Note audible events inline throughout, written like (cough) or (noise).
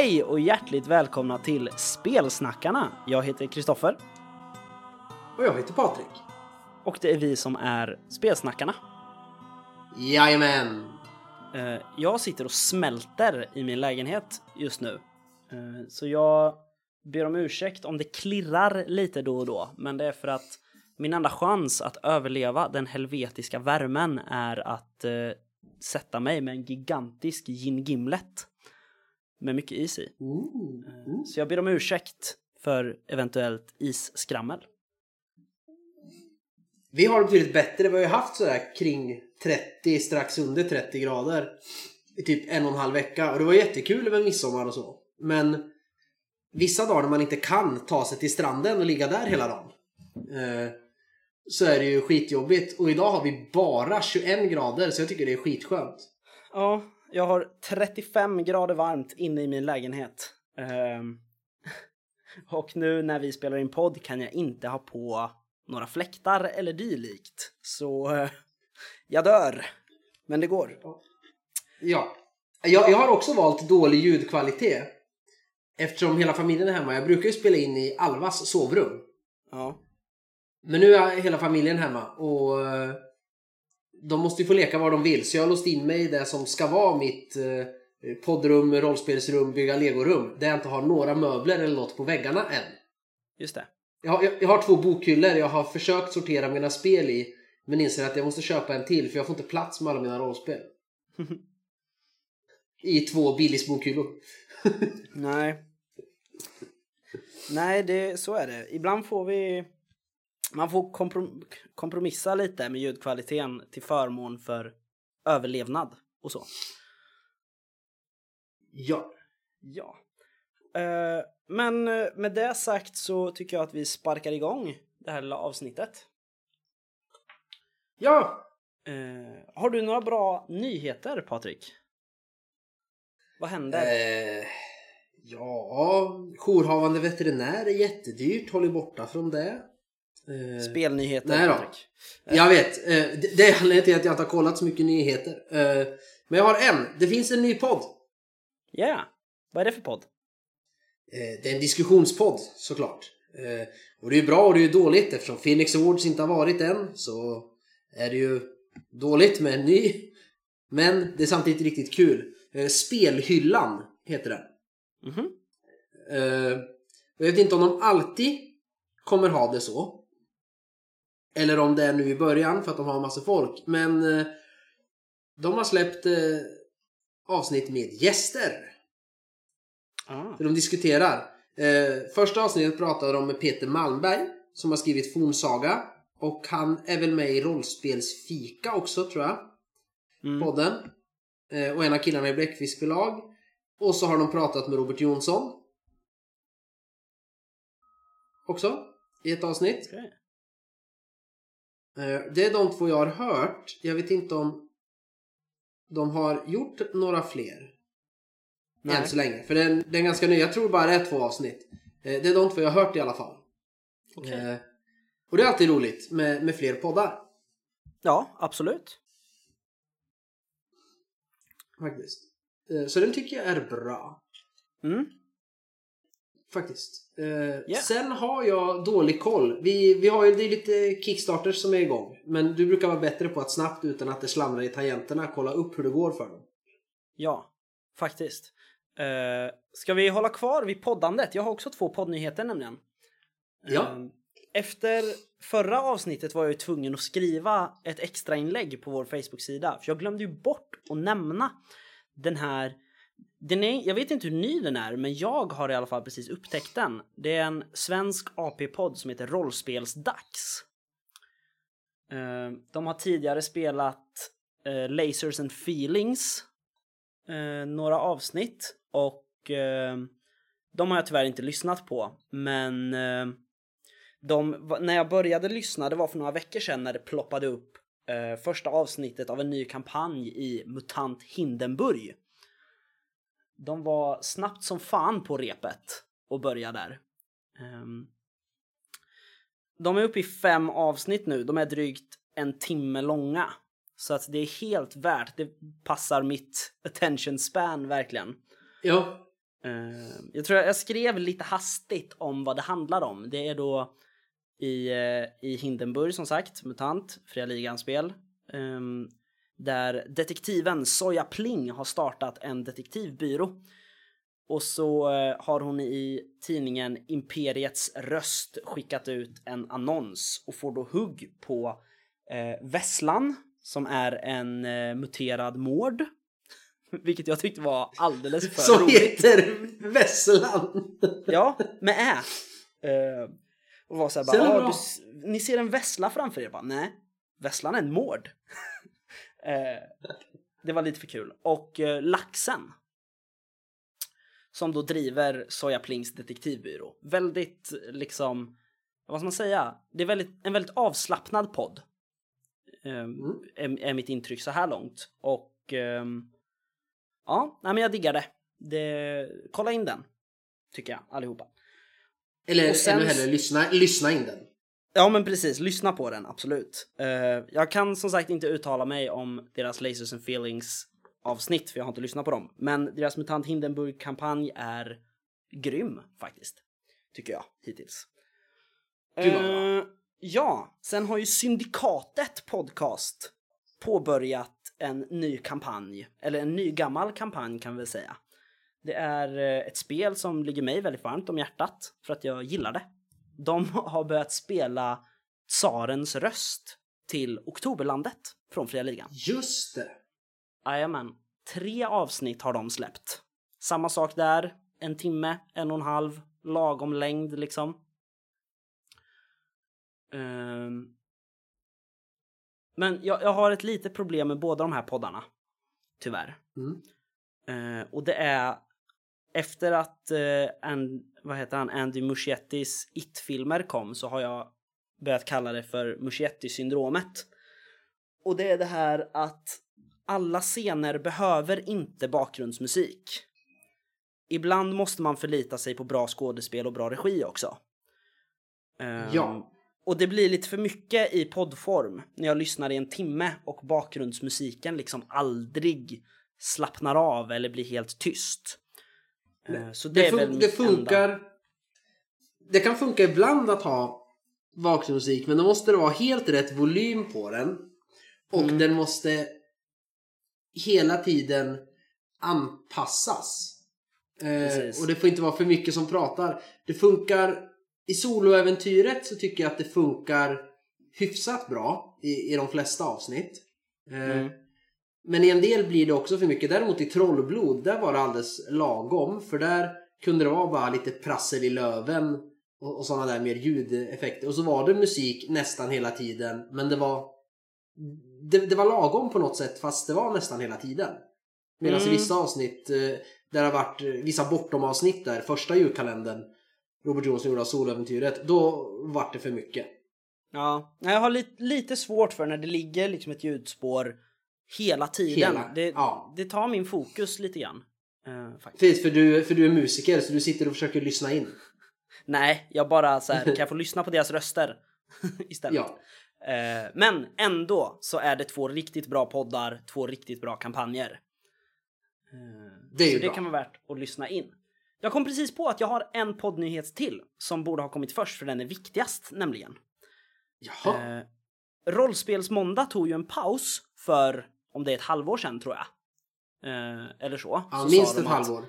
Hej och hjärtligt välkomna till Spelsnackarna. Jag heter Kristoffer Och jag heter Patrik. och det är vi som är Spelsnackarna. Jajamän! Eh, Jag sitter och smälter i min lägenhet just nu. Eh, Så jag ber om ursäkt om det klirrar lite då och då, men det är för att min enda chans att överleva den helvetiska värmen är att eh, sätta mig med en gigantisk gin gimlet med mycket is i. Ooh. Mm. Så jag ber om ursäkt för eventuellt isskrammel. Vi har det betydligt bättre. Vi har ju haft sådär kring 30, strax under 30 grader i typ en och en halv vecka. Och det var jättekul över midsommar och så. Men vissa dagar när man inte kan ta sig till stranden och ligga där hela dagen. Eh, så är det ju skitjobbigt. Och idag har vi bara 21 grader så jag tycker det är skitskönt. Ja, jag har 35 grader varmt inne i min lägenhet. Ehm, (laughs) och nu när vi spelar in podd kan jag inte ha på några fläktar eller dylikt. Så eh, (laughs) jag dör. Men det går. Ja. Jag, jag har också valt dålig ljudkvalitet. Eftersom hela familjen är hemma. Jag brukar ju spela in i Alvas sovrum. Ja. Men nu är hela familjen hemma och eh, de måste ju få leka var de vill. Så jag har låst in mig i det som ska vara mitt eh, poddrum, rollspelsrum, bygga legorum. Där jag inte har några möbler eller något på väggarna än. Just det. Jag har, jag, jag har två bokhyllor jag har försökt sortera mina spel i. Men inser att jag måste köpa en till för jag får inte plats med alla mina rollspel. (laughs) I två Billys bokhyllor. (laughs) Nej. Nej, det, så är det. Ibland får vi... Man får komprom kompromissa lite med ljudkvaliteten till förmån för överlevnad och så. Ja. Ja. Eh, men eh, med det sagt så tycker jag att vi sparkar igång det här lilla avsnittet. Ja! Eh, har du några bra nyheter Patrik? Vad händer? Eh, ja, jourhavande veterinär är jättedyrt. Håll er borta från det. Eh, Spelnyheter nej då. Patrik. Jag vet. Eh, det, det är anledningen till att jag inte har kollat så mycket nyheter. Eh, men jag har en. Det finns en ny podd. Ja, yeah. vad är det för podd? Eh, det är en diskussionspodd såklart. Eh, och det är bra och det är dåligt eftersom Phoenix Awards inte har varit än så är det ju dåligt med en ny. Men det är samtidigt riktigt kul. Eh, Spelhyllan heter den. Mhm. Eh, jag vet inte om de alltid kommer ha det så. Eller om det är nu i början för att de har en massa folk. Men eh, de har släppt eh, avsnitt med gäster. Ah. Där de diskuterar. Eh, första avsnittet pratade de med Peter Malmberg som har skrivit Fornsaga. Och han är väl med i Rollspelsfika också tror jag. Mm. Podden. Och en av killarna i Bläckfisk förlag. Och så har de pratat med Robert Jonsson. Också. I ett avsnitt. Okej. Eh, Det är de två jag har hört. Jag vet inte om de har gjort några fler. Nej. Än så länge. För den, den är ganska ny. Jag tror bara det är två avsnitt. Eh, Det är de två jag har hört i alla fall. Okej. Eh, Och det är alltid roligt med, med fler poddar. Ja, absolut. Faktiskt. Så den tycker jag är bra. Mm. Faktiskt. Eh, Sen har jag dålig koll. Vi, vi har ju det är lite Kickstarters som är igång. Men du brukar vara bättre på att snabbt utan att det slamrar i tangenterna kolla upp hur det går för dem. Ja, faktiskt. Uh, ska vi hålla kvar vid poddandet? Jag har också två poddnyheter nämligen. Ja. Eh, efter förra avsnittet var jag ju tvungen att skriva ett extra inlägg på vår Facebook-sida. För jag glömde ju bort att nämna den här den är, jag vet inte hur ny den är, men jag har i alla fall precis upptäckt den. Det är en svensk AP-podd som heter Rollspelsdags. Eh, de har tidigare spelat eh, Lasers and Feelings, eh, några avsnitt och de har jag tyvärr inte lyssnat på. Men de, när jag började lyssna, det var för några veckor sedan när det ploppade upp första avsnittet av en ny kampanj i MUTANT Hindenburg. De var snabbt som fan på repet och började där. Ehm, de är uppe i fem avsnitt nu. De är drygt en timme långa. Så att det är helt värt. Det passar mitt attention span verkligen. Ja. Eh, jag tror jag skrev lite hastigt om vad det handlar om. Det är då i, eh, i Hindenburg som sagt, MUTANT, Fria Ligan-spel. Där detektiven Soja Pling har startat en detektivbyrå. Och så eh, har hon i tidningen Imperiets röst skickat ut en annons och får då hugg på eh, Vesslan som är en eh, muterad mård. (laughs) Vilket jag tyckte var alldeles för Som roligt. heter Vesslan. (laughs) Ja, med ä. Eh, och var såhär bara, "Ah, bra?" du, ni ser en vessla framför er? Bara, Nej, vesslan är en mård. Eh, det var lite för kul. Och eh, Laxen. Som då driver Soja Plings detektivbyrå. Väldigt liksom, vad ska man säga? Det är väldigt, en väldigt avslappnad podd. Eh, är, är mitt intryck så här långt. Och ehm, ja, nej, men jag diggar det. det. Kolla in den. Tycker jag allihopa. Eller Och sen- ännu hellre, lyssna, lyssna in den. Ja men precis, lyssna på den absolut. Eh, jag kan som sagt inte uttala mig om deras Lasers and Feelings avsnitt för jag har inte lyssnat på dem. Men deras MUTANT Hindenburg-kampanj är grym faktiskt. Tycker jag hittills. Gud vad bra. Eh, ja, sen har ju Syndikatet podcast påbörjat en ny kampanj. Eller en ny gammal kampanj kan vi väl säga. Det är eh, ett spel som ligger mig väldigt varmt om hjärtat för att jag gillar det. De (laughs) har börjat spela Tsarens röst till Oktoberlandet från Fria Ligan. Just det. Jajamän. Tre avsnitt har de släppt. Samma sak där. En timme, en och en halv, lagom längd liksom. Ehm. Men jag, jag har ett litet problem med båda de här poddarna. Tyvärr. Mm. Eh, och det är efter att and, vad heter han, Andy Muschiettis It-filmer kom så har jag börjat kalla det för Muschietti-syndromet. Och det är det här att alla scener behöver inte bakgrundsmusik. Ibland måste man förlita sig på bra skådespel och bra regi också. Ehm, Ja. Och det blir lite för mycket i poddform när jag lyssnar i en timme och bakgrundsmusiken liksom aldrig slappnar av eller blir helt tyst. Eh, Så det, Det, fun- det funkar. enda- Det kan funka ibland att ha bakgrundsmusik men då måste det vara helt rätt volym på den. Och Mm. den måste hela tiden anpassas. Eh, och det får inte vara för mycket som pratar. Det funkar i soloäventyret så tycker jag att det funkar hyfsat bra i, i de flesta avsnitt. Eh, Mm. Men i en del blir det också för mycket. Däremot i Trollblod, där var det alldeles lagom. För där kunde det vara bara lite prassel i löven och, och sådana där mer ljudeffekter. Och så var det musik nästan hela tiden. Men det var det, det var lagom på något sätt fast det var nästan hela tiden. Medan Mm. i vissa avsnitt, eh, där har varit eh, vissa bortom avsnitt där, första julkalendern Robert Johnson gjorde av Soläventyret, då vart det för mycket. Ja, jag har lite, lite svårt för när det ligger liksom ett ljudspår hela tiden. Hela, det, ja. det tar min fokus lite grann. faktiskt. Precis, för du, för du är musiker så du sitter och försöker lyssna in. (laughs) Nej, jag bara så här, (laughs) kan jag få lyssna på deras röster (laughs) istället? Ja. Eh, men ändå så är det två riktigt bra poddar, två riktigt bra kampanjer. Eh, Det är så det bra. kan vara värt att lyssna in. Jag kom precis på att jag har en poddnyhet till som borde ha kommit först för den är viktigast nämligen. Jaha. Eh, Rollspelsmåndag tog ju en paus för om det är ett halvår sedan tror jag. Eh, eller så. ja, så minst ett att- halvår.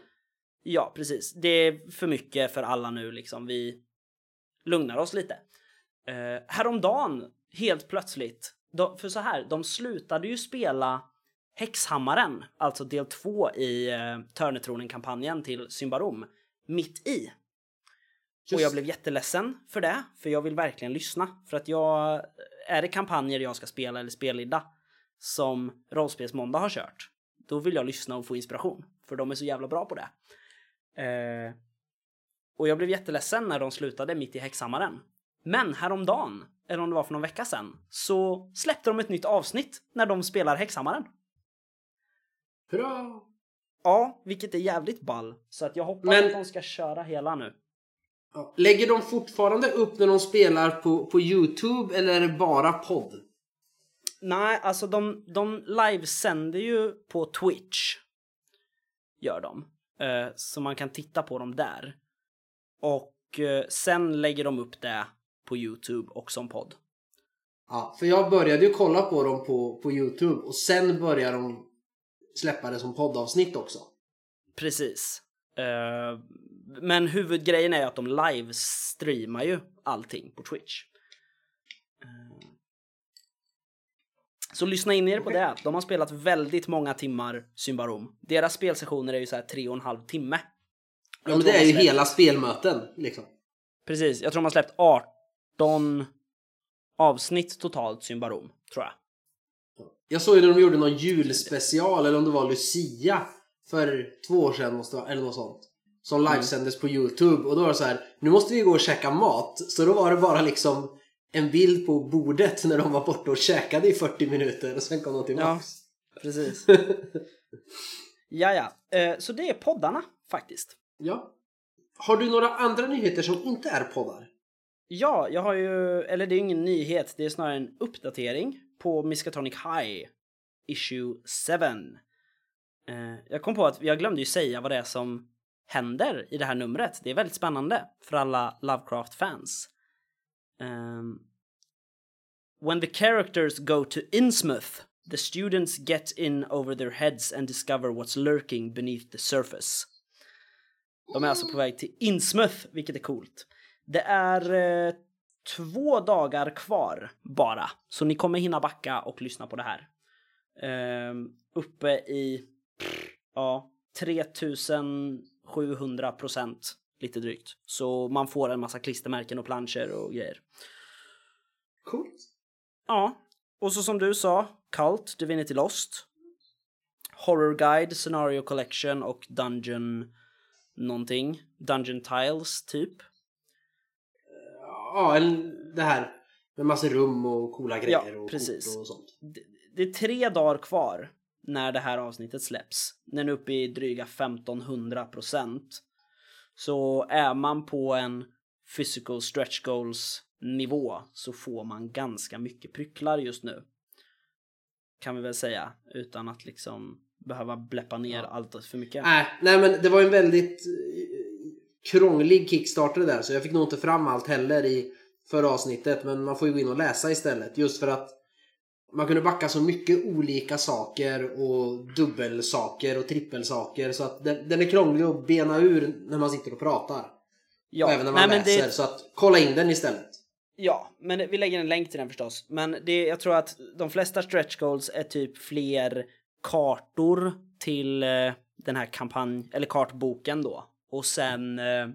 Ja, precis. Det är för mycket för alla nu liksom. Vi lugnar oss lite. Eh, häromdagen, helt plötsligt, de, för så här, de slutade ju spela Häxhammaren, alltså del två i eh, Törnetronen-kampanjen till Symbarom, mitt i. Och jag Just. blev jätteledsen för det, för jag vill verkligen lyssna. För att jag, är det kampanjer jag ska spela eller spellidda som Rollspelsmåndag har kört, då vill jag lyssna och få inspiration. För de är så jävla bra på det. Eh, och jag blev jätteledsen när de slutade mitt i Häxhammaren. Men häromdagen, eller om det var för någon vecka sedan, så släppte de ett nytt avsnitt när de spelar Häxhammaren. Hurra! Ja, vilket är jävligt ball. Så att jag hoppas Men- att de ska köra hela nu. Lägger de fortfarande upp när de spelar på, på Youtube eller är det bara podd? Nej, alltså de, de livesänder ju på Twitch. Gör de. Eh, så man kan titta på dem där. Och eh, sen lägger de upp det på Youtube och som podd. Ja, för jag började ju kolla på dem på, på Youtube och sen började de släppa det som poddavsnitt också. Precis. Eh, men huvudgrejen är att de livestreamar ju allting på Twitch. Så lyssna in er på det. De har spelat väldigt många timmar Symbarom. Deras spelsessioner är ju så här tre och en halv timme. Ja, men det är ju hela spelmöten liksom. Precis, jag tror de har släppt 18 avsnitt totalt Symbarom, tror jag. Jag såg ju när de gjorde någon julspecial eller om det var Lucia för två år sedan måste vara, eller något sånt. Som livesändes på Youtube och då var det så här, nu måste vi gå och käka mat. Så då var det bara liksom en bild på bordet när de var borta och käkade i 40 minuter och sen kom de tillbaks. Ja, precis. (laughs) ja, ja. Eh, så det är poddarna faktiskt. Ja. Har du några andra nyheter som inte är poddar? Ja, jag har ju, eller det är ingen nyhet, det är snarare en uppdatering på Miskatonic High Issue 7. Eh, jag kom på att jag glömde ju säga vad det är som händer i det här numret. Det är väldigt spännande för alla Lovecraft-fans. Um, when the characters go to Innsmouth, the students get in over their heads and discover what's lurking beneath the surface. De är alltså på väg till Innsmouth, vilket är coolt. Det är eh, två dagar kvar bara, så ni kommer hinna backa och lyssna på det här. Eh, uppe i, ja, 3700 procent lite drygt. Så man får en massa klistermärken och planscher och grejer. Coolt. Ja, och så som du sa, Cult, Divinity Lost, Horror Guide, Scenario Collection och Dungeon någonting. Dungeon Tiles, typ. Ja, en- det här med massa rum och coola grejer och precis. och sånt. Det, det är tre dagar kvar när det här avsnittet släpps. Den är uppe i dryga 1500 procent. Så är man på en physical stretch goals nivå så får man ganska mycket prycklar just nu. Kan vi väl säga utan att liksom behöva bläppa ner allt för mycket. Nej, nej men det var en väldigt eh, krånglig kickstarter där så jag fick nog inte fram allt heller i förra avsnittet men man får ju gå in och läsa istället just för att man kunde backa så mycket olika saker och dubbelsaker och trippelsaker så att den, den är krånglig att bena ur när man sitter och pratar. Ja, och även när man nej, läser det, så att kolla in den istället. Ja, men vi lägger en länk till den förstås. Men det, jag tror att de flesta stretch goals är typ fler kartor till eh, den här kampanj eller kartboken då. Och sen eh,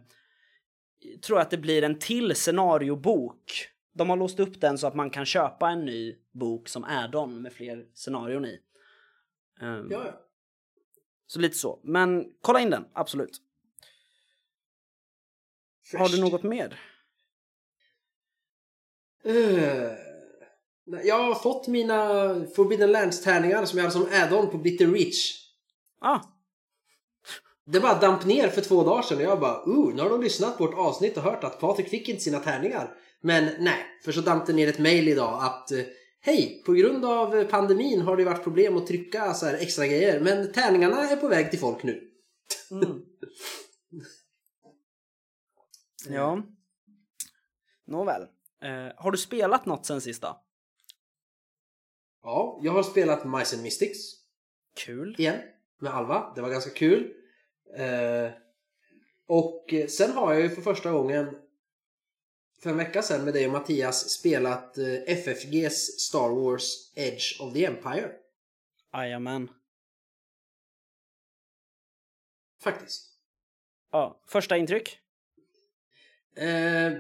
tror jag att det blir en till scenariobok. De har låst upp den så att man kan köpa en ny bok som add-on med fler scenarion i. Ehm, Ja, ja. Så lite så. Men kolla in den, absolut. Har du något mer? Nej, jag har fått mina Forbidden Lands-tärningar som jag hade som add-on på Bitter Reach. Ah, Det bara damp ner för två dagar sedan och jag bara uh, nu har de lyssnat på vårt avsnitt och hört att Patrik fick inte sina tärningar. Men nej, för så damp det ner ett mail idag att eh, Hej! På grund av pandemin har det varit problem att trycka så här extra grejer men tärningarna är på väg till folk nu. Mm. (laughs) ja. Nåväl. Eh, har du spelat något sen sista? Ja, jag har spelat Mice and Mystics Kul. igen med Alva. Det var ganska kul. Eh, och sen har jag ju för första gången för en vecka sedan med dig och Mattias spelat eh, FFGs Star Wars Edge of the Empire. Jajamän. Faktiskt. Ja, första intryck? Eh,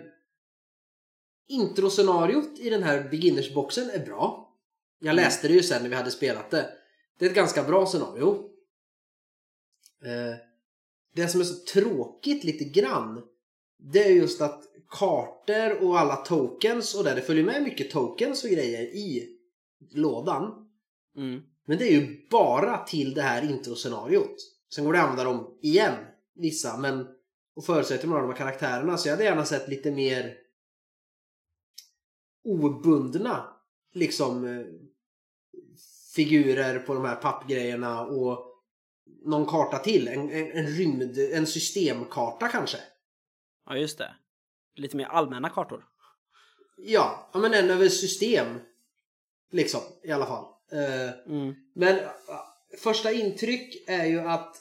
introscenariot i den här beginnersboxen är bra. Jag Mm. läste det ju sen när vi hade spelat det. Det är ett ganska bra scenario. Eh, det som är så tråkigt lite grann det är just att kartor och alla tokens och där det följer med mycket tokens och grejer i lådan. Mm. Men det är ju bara till det här introscenariot. Sen går det att använda dem igen, vissa, men och förutsätter man har de här karaktärerna så jag hade gärna sett lite mer obundna liksom eh, figurer på de här pappgrejerna och någon karta till. En, en, en rymd, en systemkarta kanske. Ja, just det. Lite mer allmänna kartor. Ja, men en över system. Liksom, i alla fall. Eh, Mm. Men äh, första intryck är ju att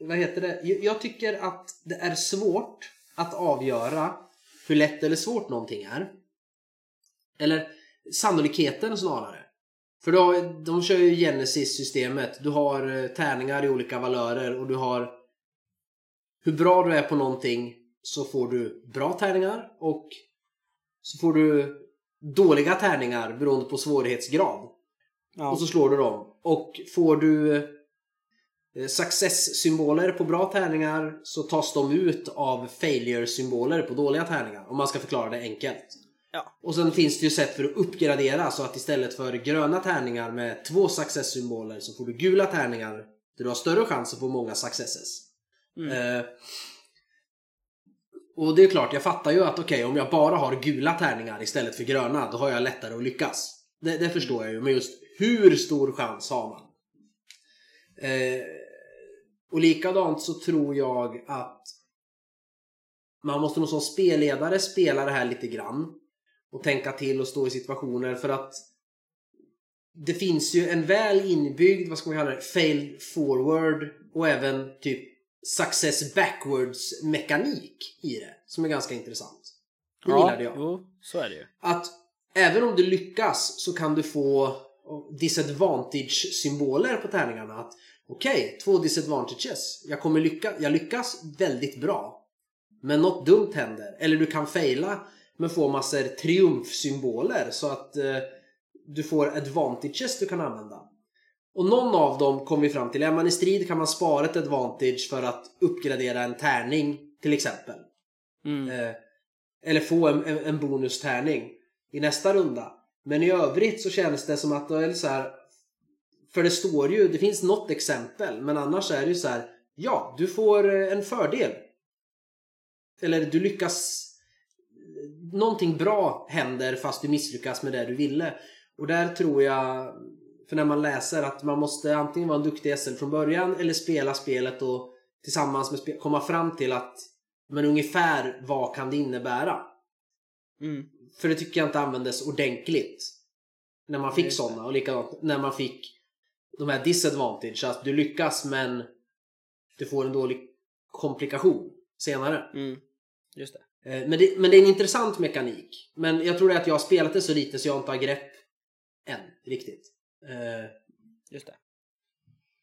vad heter det? Jag- Jag tycker att det är svårt att avgöra hur lätt eller svårt någonting är. Eller sannolikheten snarare. För då, de kör ju Genesis-systemet. Du har eh, tärningar i olika valörer och du har hur bra du är på någonting så får du bra tärningar och så får du dåliga tärningar beroende på svårighetsgrad. Ja. Och så slår du dem. Och får du eh, success-symboler på bra tärningar så tas de ut av failure-symboler på dåliga tärningar. Om man ska förklara det enkelt. Ja. Och sen finns det ju sätt för att uppgradera så att istället för gröna tärningar med två success-symboler så får du gula tärningar där du har större chans att få många successes. Mm. Eh, och det är klart, jag fattar ju att okej, om jag bara har gula tärningar istället för gröna, då har jag lättare att lyckas. Det, det förstår jag ju, men just hur stor chans har man? Eh, och likadant så tror jag att man måste nog som spelledare spela det här lite grann och tänka till och stå i situationer för att det finns ju en väl inbyggd, vad ska man kalla det, fail forward och även typ success backwards mekanik i det som är ganska intressant. Det ja, gillade jag. Jo, så är det ju. Att även om du lyckas så kan du få disadvantage-symboler på tärningarna. Att okej, två disadvantages. Jag, kommer lycka, jag lyckas väldigt bra. Men något dumt händer. Eller du kan faila men få massor triumfsymboler så att eh, du får advantages du kan använda. Och någon av dem kom vi fram till. Är man i strid kan man spara ett advantage för att uppgradera en tärning till exempel. Mm. Eh, eller få en, en, en bonustärning i nästa runda. Men i övrigt så känns det som att det är så här. För det står ju, det finns något exempel, men annars är det ju så här. Ja, du får eh, en fördel. Eller du lyckas. Någonting bra händer fast du misslyckas med det du ville. Och där tror jag, för när man läser att man måste antingen vara en duktig SL från början eller spela spelet och tillsammans med spe- komma fram till att men ungefär vad kan det innebära? Mm. För det tycker jag inte användes ordentligt. När man fick sådana och likadant när man fick de här disadvantage. Att du lyckas men du får en dålig komplikation senare. Mm. Just det. Eh, Men det, men det är en intressant mekanik. Men jag tror det är att jag har spelat det så lite så jag inte har grepp än riktigt. Eh, Just det.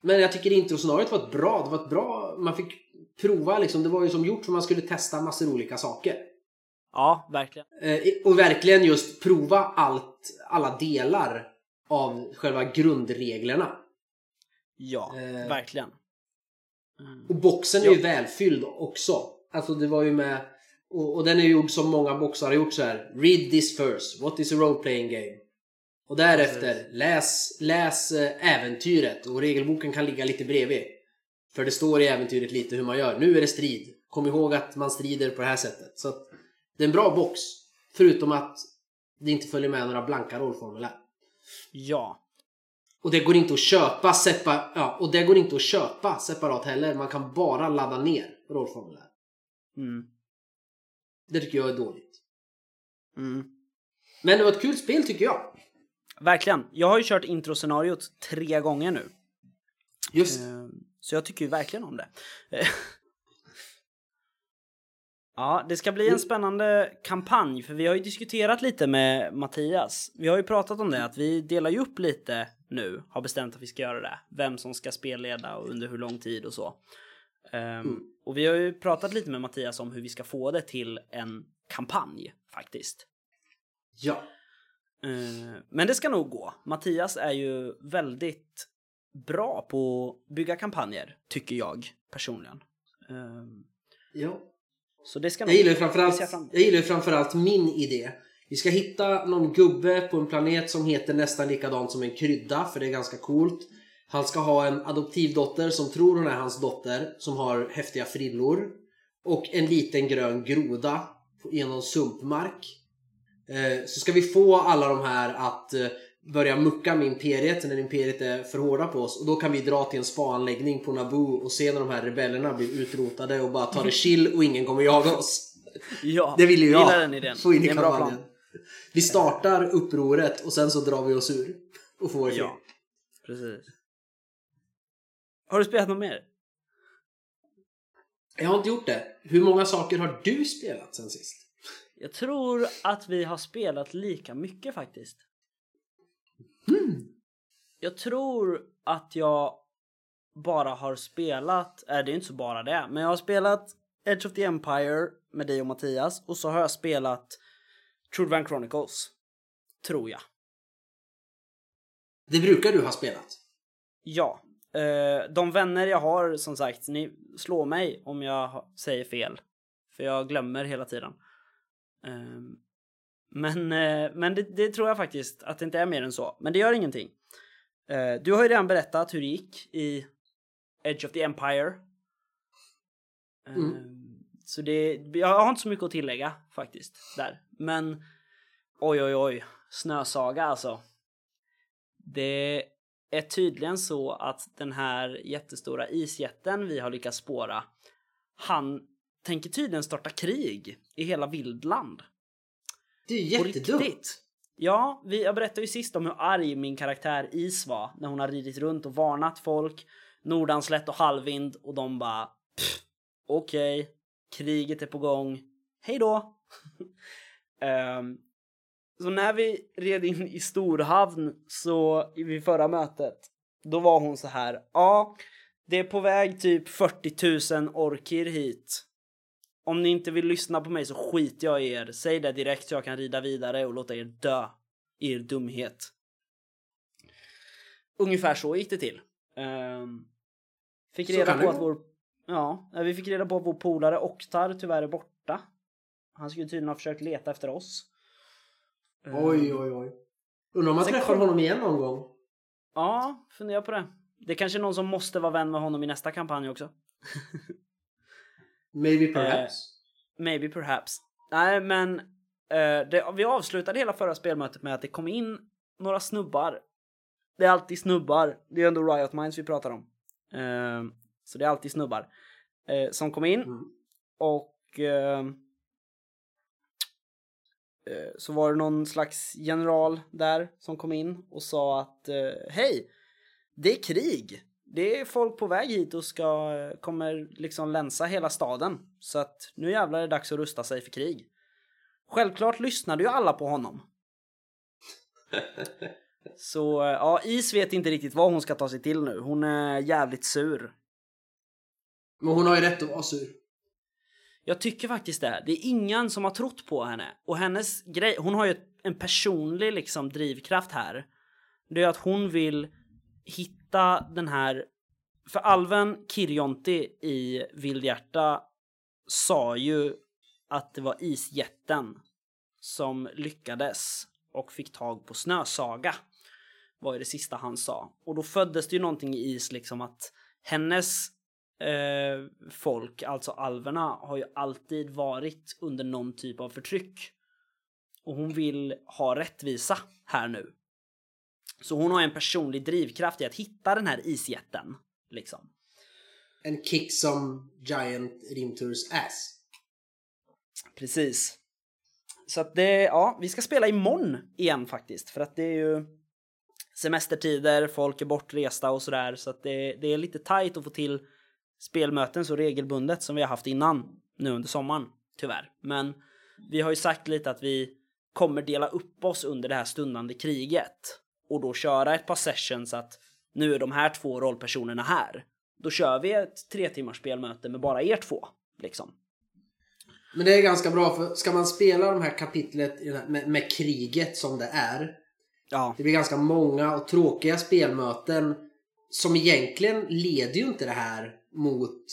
Men jag tycker introscenariot var ett bra. Det var ett bra... Man fick prova liksom. Det var ju som gjort för man skulle testa massor olika saker. Ja, verkligen. Eh, Och verkligen just prova allt, alla delar av själva grundreglerna. Ja, Eh. verkligen. Mm. Och boxen är ju välfylld också. Alltså det var ju med... Och, och den är gjord som många boxar har gjort så här. Read this first. What is a role playing game? Och därefter läs, läs eh, äventyret. Och regelboken kan ligga lite bredvid. För det står i äventyret lite hur man gör. Nu är det strid. Kom ihåg att man strider på det här sättet. Så det är en bra box. Förutom att det inte följer med några blanka rollformulär. Ja. Och det går inte att köpa sepa, ja, och det går inte att köpa separat heller. Man kan bara ladda ner rollformulär. Mm. Det tycker jag är dåligt. Mm. Men det var ett kul spel tycker jag. Verkligen. Jag har ju kört introscenariot tre gånger nu. Just Eh, Så jag tycker ju verkligen om det. (laughs) Ja, det ska bli en spännande kampanj för vi har ju diskuterat lite med Mattias. Vi har ju pratat om det att vi delar ju upp lite nu, har bestämt att vi ska göra det. Vem som ska spelleda och under hur lång tid och så. Ehm, Och vi har ju pratat lite med Mattias om hur vi ska få det till en kampanj faktiskt. ja. Eh, Men det ska nog gå. Mattias är ju väldigt bra på att bygga kampanjer, tycker jag personligen. Eh, ja. Så det ska Jag gillar framförallt, jag gillar ju framförallt min idé. Vi ska hitta någon gubbe på en planet som heter nästan likadant som en krydda, för det är ganska coolt. Han ska ha en adoptivdotter som tror hon är hans dotter, som har häftiga frillor. Och en liten grön groda genom sumpmark. Eh, Så ska vi få alla de här att eh, börja mucka med Imperiet när Imperiet är för hårda på oss. Och då kan vi dra till en spa-anläggning på Naboo och se när de här rebellerna blir utrotade och bara ta det (laughs) chill och ingen kommer jaga oss. Ja, Det vill ju jag. gillar den idén. Få in i kampanjen. plan. Vi startar upproret och sen så drar vi oss ur. Och får. Ja, precis. Har du spelat något mer? Jag har inte gjort det. Hur många saker har du spelat sen sist? Jag tror att vi har spelat lika mycket faktiskt. Jag tror att jag bara har spelat, äh, det är inte så bara det, men jag har spelat Edge of the Empire med dig och Mattias och så har jag spelat True Chronicles. Tror jag. Det brukar du ha spelat. Ja. Eh, de vänner jag har, som sagt, ni slår mig om jag säger fel. För jag glömmer hela tiden. Eh, men eh, men det, det tror jag faktiskt att det inte är mer än så. Men det gör ingenting. Eh, du har ju redan berättat hur det gick i Edge of the Empire. Eh, Mm. Så det, jag har inte så mycket att tillägga faktiskt där. Men oj oj oj, snösaga alltså. Det är tydligen så att den här jättestora isjätten vi har lyckats spåra, han tänker tydligen starta krig i hela Vildland. Det är ju jättedumt. Ja, vi, jag berättade ju sist om hur arg min karaktär Is var när hon har ridit runt och varnat folk, Nordanslätt och Halvvind och de bara "Pff, okej, kriget är på gång, hej då. (laughs) Ehm, så när vi red in i Storhavn så vid förra mötet, då var hon så här, ja, det är på väg typ 40 000 orkir hit. Om ni inte vill lyssna på mig så skiter jag i er. Säg det direkt så jag kan rida vidare och låta er dö i er dumhet. Ungefär så gick det till. Ehm, fick reda på att vår... Ja, vi fick reda på att vår polare Oktar tyvärr är borta. Han skulle tydligen ha försökt leta efter oss. Ehm, Oj, oj, oj. Undrar om man träffar kom- honom igen någon gång? Ja, fundera på det. Det är kanske är någon som måste vara vän med honom i nästa kampanj också. (laughs) Maybe Eh, perhaps. Maybe perhaps. Nej, men eh, det, vi avslutade hela förra spelmötet med att det kom in några snubbar. Det är alltid snubbar. Det är ändå Riot Minds vi pratar om. Eh, så det är alltid snubbar eh, som kom in Mm. och eh, eh, så var det någon slags general där som kom in och sa att eh, hej, det är krig. Det är folk på väg hit och ska, kommer liksom länsa hela staden. Så att nu jävlar är det dags att rusta sig för krig. Självklart lyssnade ju alla på honom. (laughs) Så eh, ja, Is vet inte riktigt vad hon ska ta sig till nu. Hon är jävligt sur. Men hon har ju rätt att vara sur. Jag tycker faktiskt det. Det är ingen som har trott på henne. Och hennes grej, hon har ju en personlig liksom drivkraft här. Det är att hon vill hitta den här... För alven Kirjonti i Vildhjärta sa ju att det var isjätten som lyckades och fick tag på Snösaga. Var ju det sista han sa. Och då föddes det ju någonting i is liksom att hennes eh, folk, alltså alverna, har ju alltid varit under någon typ av förtryck. Och hon vill ha rättvisa här nu. Så hon har en personlig drivkraft i att hitta den här isjätten. Liksom. En kick som Giant Rimturs ass. Precis. Så att det, ja, vi ska spela imorgon igen faktiskt. För att det är ju semestertider, folk är bortresta och sådär. Så att det, det är lite tajt att få till spelmöten så regelbundet som vi har haft innan nu under sommaren. Tyvärr. Men vi har ju sagt lite att vi kommer dela upp oss under det här stundande kriget. Och då köra ett par sessions att nu är de här två rollpersonerna här. Då kör vi ett tre timmars spelmöte med bara er två. Liksom. Men det är ganska bra för ska man spela de här kapitlet med, med kriget som det är. Ja, Det blir ganska många och tråkiga spelmöten som egentligen leder ju inte det här mot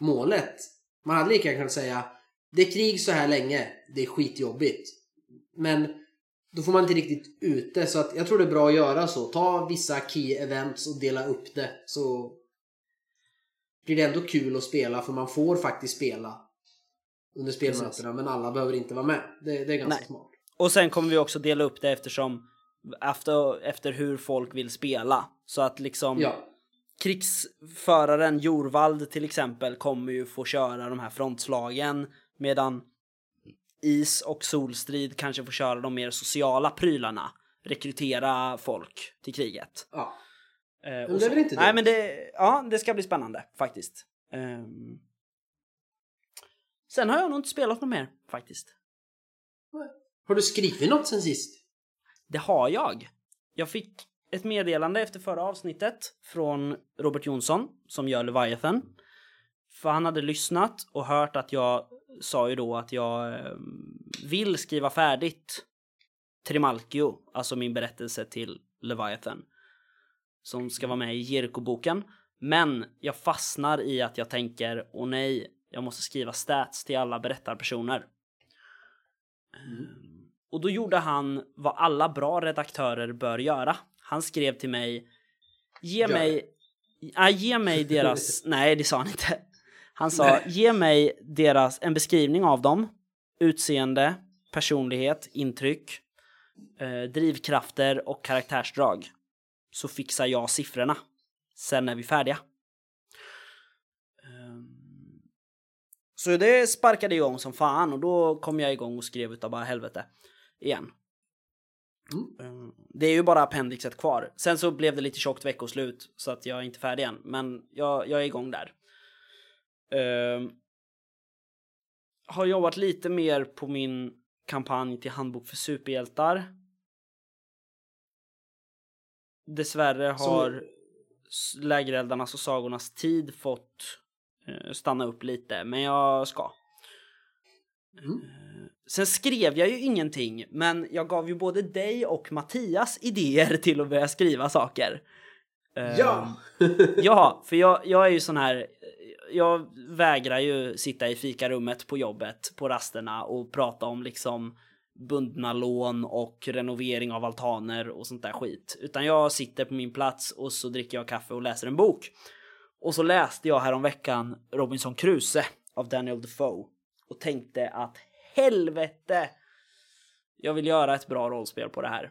målet. Man hade lika gärna kunnat säga det är krig så här länge, det är skitjobbigt. Men då får man inte riktigt ut det så att jag tror det är bra att göra så. Ta vissa key events och dela upp det så blir det ändå kul att spela för man får faktiskt spela under spelmötena men alla behöver inte vara med. Det, det är ganska Nej. smart. Och sen kommer vi också dela upp det eftersom efter, efter hur folk vill spela. Så att liksom Ja. krigsföraren Jorvald till exempel kommer ju få köra de här frontslagen medan Is och Solstrid kanske får köra de mer sociala prylarna. Rekrytera folk till kriget. ja. Eh, Men det är väl inte Nej dumt? men det, ja, det ska bli spännande faktiskt. Ehm. Sen har jag nog inte spelat något mer faktiskt. Har du skrivit något sen sist? Det har jag. Jag fick ett meddelande efter förra avsnittet från Robert Jonsson som gör Leviathan. För han hade lyssnat och hört att jag sa ju då att jag eh, vill skriva färdigt Trimalchio, alltså min berättelse till Leviathan. Som ska vara med i Jerko-boken. Men jag fastnar i att jag tänker, åh nej, jag måste skriva stats till alla berättarpersoner. Och då gjorde han vad alla bra redaktörer bör göra. Han skrev till mig Ge Gör mig ja, Ge mig deras (laughs) Nej det sa han inte. Han sa Nej. ge mig deras en beskrivning av dem. Utseende, personlighet, intryck, eh, drivkrafter och karaktärsdrag. Så fixar jag siffrorna. Sen är vi färdiga. Ehm, Så det sparkade igång som fan och då kom jag igång och skrev utav bara helvete. Igen. Mm. Ehm, Det är ju bara appendixet kvar. Sen så blev det lite tjockt veckoslut så att jag är inte färdig än. Men jag, jag är igång där. Ehm, har jobbat lite mer på min kampanj till handbok för superhjältar. Dessvärre har s- lägereldarnas och sagornas tid fått eh, stanna upp lite, men jag ska. Mm. Sen skrev jag ju ingenting, men jag gav ju både dig och Mattias idéer till att börja skriva saker. Ehm, Ja! Ja, för jag, jag är ju sån här. Jag vägrar ju sitta i fikarummet på jobbet på rasterna och prata om liksom bundna lån och renovering av altaner och sånt där skit. Utan jag sitter på min plats och så dricker jag kaffe och läser en bok. Och så läste jag häromveckan Robinson Crusoe av Daniel Defoe och tänkte att helvete! Jag vill göra ett bra rollspel på det här.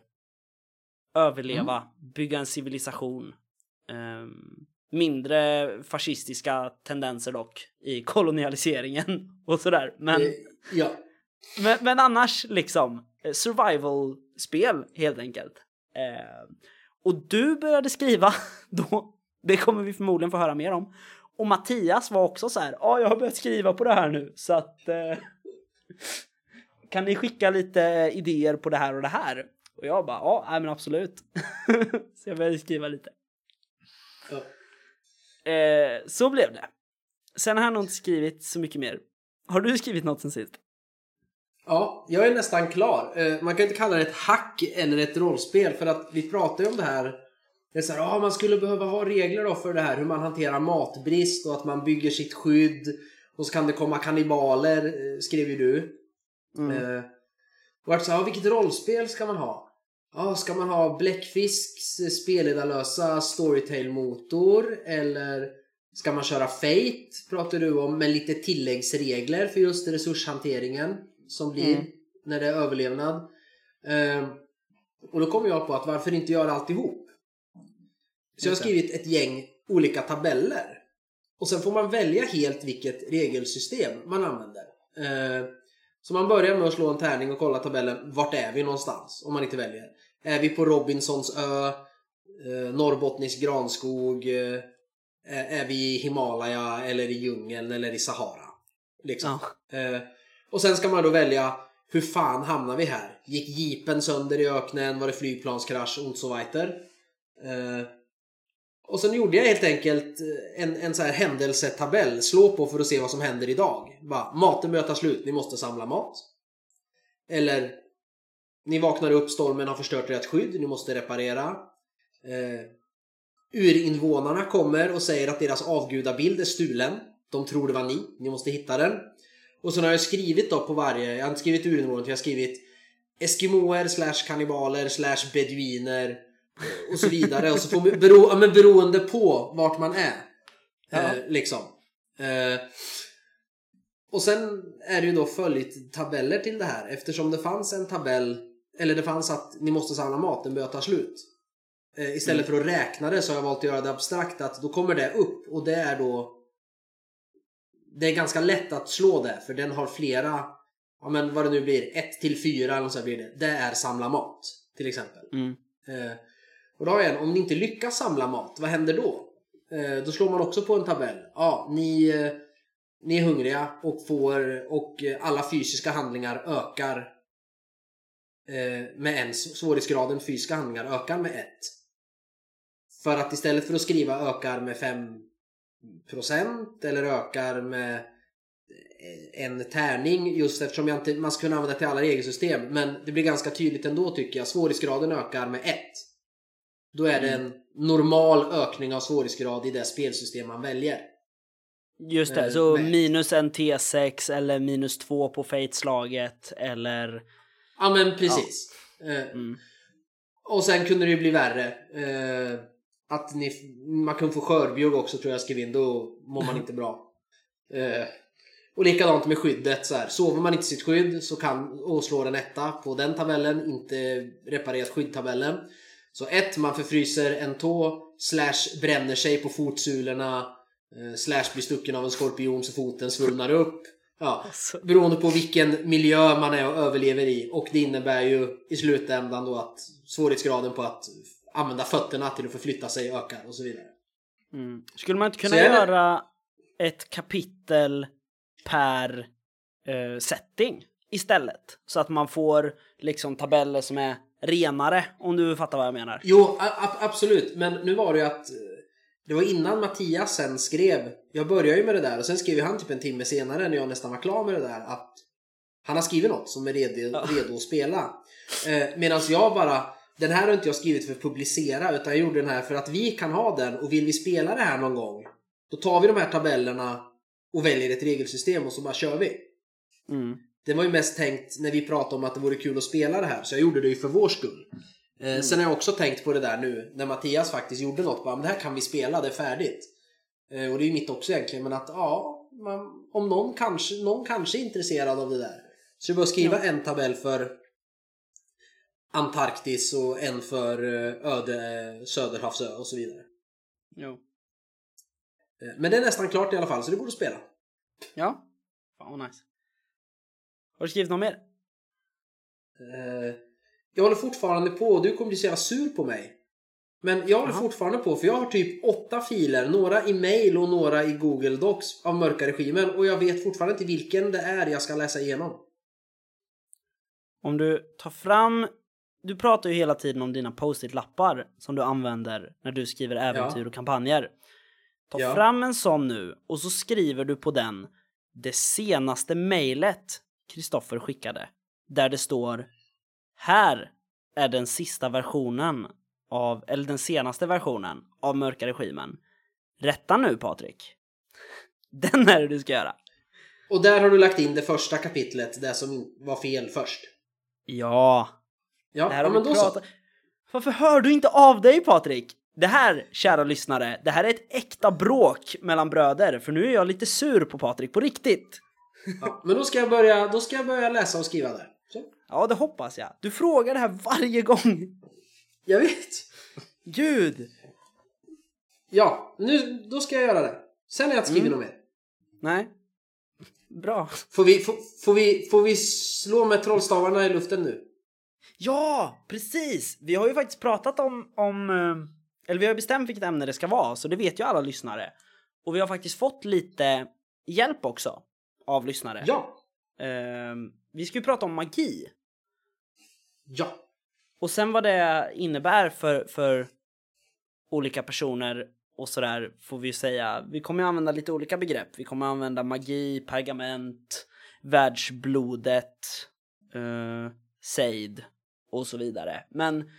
Överleva, bygga en civilisation. Ehm, mindre fascistiska tendenser dock i kolonialiseringen (laughs) och sådär. Men, Eh, Ja. men, men annars liksom eh, survival-spel helt enkelt. Ehm, och du började skriva (laughs) då. Det kommer vi förmodligen få höra mer om. Och Mattias var också så här. Ja, jag har börjat skriva på det här nu så att. Eh, kan ni skicka lite idéer på det här och det här? Och jag bara ja, men absolut. (laughs) så jag började skriva lite. Eh, så blev det. Sen har jag nog inte skrivit så mycket mer. Har du skrivit något sen sist? Ja, jag är nästan klar. Eh, Man kan inte kalla det ett hack eller ett rollspel för att vi pratar ju om det här. Det är så här, ah, man skulle behöva ha regler då för det här hur man hanterar matbrist och att man bygger sitt skydd. Och så kan det komma kannibaler, eh, skrev ju du. Mm. Eh, och att så, här, vilket rollspel ska man ha? Ja, ska man ha Bläckfisks spelledarlösa Storytale-motor? Eller ska man köra Fate, pratar du om, med lite tilläggsregler för just resurshanteringen som blir Mm. när det är överlevnad. Eh, och då kommer jag på att varför inte göra alltihop? Så jag har skrivit ett gäng olika tabeller. Och sen får man välja helt vilket regelsystem man använder. Eh, så man börjar med att slå en tärning och kolla tabellen. Vart är vi någonstans? Om man inte väljer. Är vi på Robinsons ö? Eh, Norrbottnisk granskog? Eh, är vi i Himalaya eller i djungeln eller i Sahara? Liksom. Ja. Eh, och sen ska man då välja hur fan hamnar vi här? Gick jeepen sönder i öknen? Var det flygplanskrasch? Und so weiter. Och sen gjorde jag helt enkelt eh, en, en så här händelsetabell. Slå på för att se vad som händer idag. Bara, maten börjar ta slut, ni måste samla mat. Eller ni vaknar upp, stormen har förstört ert skydd, ni måste reparera. Eh, urinvånarna kommer och säger att deras avgudabild är stulen. De tror det var ni, ni måste hitta den. Och sen har jag skrivit då på varje, jag har inte skrivit urinvånare, jag har skrivit Eskimoer slash kannibaler slash beduiner och så vidare. och så får man, bero, men beroende på vart man är. Ja. Eh, liksom. Eh, och sen är det ju då följt tabeller till det här eftersom det fanns en tabell eller det fanns att ni måste samla mat, den börjar ta slut. Eh, istället för att räkna det så har jag valt att göra det abstrakt att då kommer det upp och det är då det är ganska lätt att slå det för den har flera ja men vad det nu blir, 1 till 4 eller så blir det. Det är samla mat till exempel. Mm. Eh, och då har jag en, om ni inte lyckas samla mat, vad händer då? Eh, då slår man också på en tabell. Ja, ni, eh, ni är hungriga och får och eh, alla fysiska handlingar ökar eh, med en. Svårighetsgraden fysiska handlingar ökar med ett. För att istället för att skriva ökar med 5% eller ökar med eh, en tärning just eftersom jag inte, man ska kunna använda det till alla regelsystem men det blir ganska tydligt ändå tycker jag. Svårighetsgraden ökar med 1. Då är det en normal ökning av svårighetsgrad i det spelsystem man väljer. Just det, Eh, så minus en T6 eller minus två på Fate-slaget eller... Ja men precis. Eh, Mm. Och sen kunde det ju bli värre. Eh, att ni, man kunde få skörbjugg också tror jag skrev in, då mår man inte bra. Och likadant med skyddet. Så här. Sover man inte sitt skydd så kan, och slår en etta på den tabellen, inte reparerat skyddtabellen. Så ett, man förfryser en tå, slash bränner sig på fotsulorna, eh, slash blir stucken av en skorpion så foten svullnar upp. Ja, Alltså, beroende på vilken miljö man är och överlever i. Och det innebär ju i slutändan då att svårighetsgraden på att använda fötterna till att förflytta sig ökar och så vidare. mm. Skulle man inte kunna göra ett kapitel per eh, setting istället? Så att man får liksom tabeller som är renare, om du fattar vad jag menar. Jo, absolut. Men nu var det ju att eh, det var innan Mattias sen skrev. Jag började ju med det där och sen skrev han typ en timme senare när jag nästan var klar med det där att han har skrivit något som är redo, Ja. redo att spela. Eh, Medan jag bara den här har inte jag skrivit för att publicera utan jag gjorde den här för att vi kan ha den och vill vi spela det här någon gång då tar vi de här tabellerna och väljer ett regelsystem och så bara kör vi. Mm. Det var ju mest tänkt när vi pratade om att det vore kul att spela det här, så jag gjorde det ju för vår skull. Eh, Sen har jag också tänkt på det där nu, när Mattias faktiskt gjorde något, bara, men det här kan vi spela, det är färdigt. Eh, och det är ju mitt också egentligen, men att ja, man, om någon kanske, någon kanske är intresserad av det där. Så jag bara skriva en tabell för Antarktis och en för eh, öde Söderhavsö och så vidare. Jo. Men det är nästan klart i alla fall, så det borde spela. Ja. Fan vad nice. Har du skrivit något mer? Eh, Jag håller fortfarande på och du kommer bli så jävla sur på mig. Men jag håller Jaha. fortfarande på för jag har typ åtta filer, några i mail och några i Google Docs av mörka regimen och jag vet fortfarande inte vilken det är jag ska läsa igenom. Om du tar fram... Du pratar ju hela tiden om dina post-it-lappar som du använder när du skriver äventyr och kampanjer. Ta Ja. fram en sån nu och så skriver du på den det senaste mejlet Kristoffer skickade. Där det står Här är den sista versionen av, eller den senaste versionen av Mörka Regimen. Rätta nu Patrik. (laughs) Den är det du ska göra. Och där har du lagt in det första kapitlet, det som var fel först. Ja, Ja, Det här ja men då så. pratat... Varför hör du inte av dig Patrik? Det här, kära lyssnare, det här är ett äkta bråk mellan bröder, för nu är jag lite sur på Patrik på riktigt. Ja, men då ska, jag börja, då ska jag börja läsa och skriva där. Så. Ja, det hoppas jag. Du frågar det här varje gång. Jag vet. Gud! Ja, nu, då ska jag göra det. Sen har jag inte skrivit Mm. något mer. Nej. Bra. Får vi, får, får, vi, får vi slå med trollstavarna i luften nu? Ja, precis! Vi har ju faktiskt pratat om, om eh, eller vi har bestämt vilket ämne det ska vara, så det vet ju alla lyssnare. Och vi har faktiskt fått lite hjälp också av lyssnare. Ja. Eh, vi ska ju prata om magi. Ja. Och sen vad det innebär för, för olika personer och sådär får vi ju säga. Vi kommer ju använda lite olika begrepp. Vi kommer använda magi, pergament, världsblodet, uh, sejd och så vidare. Men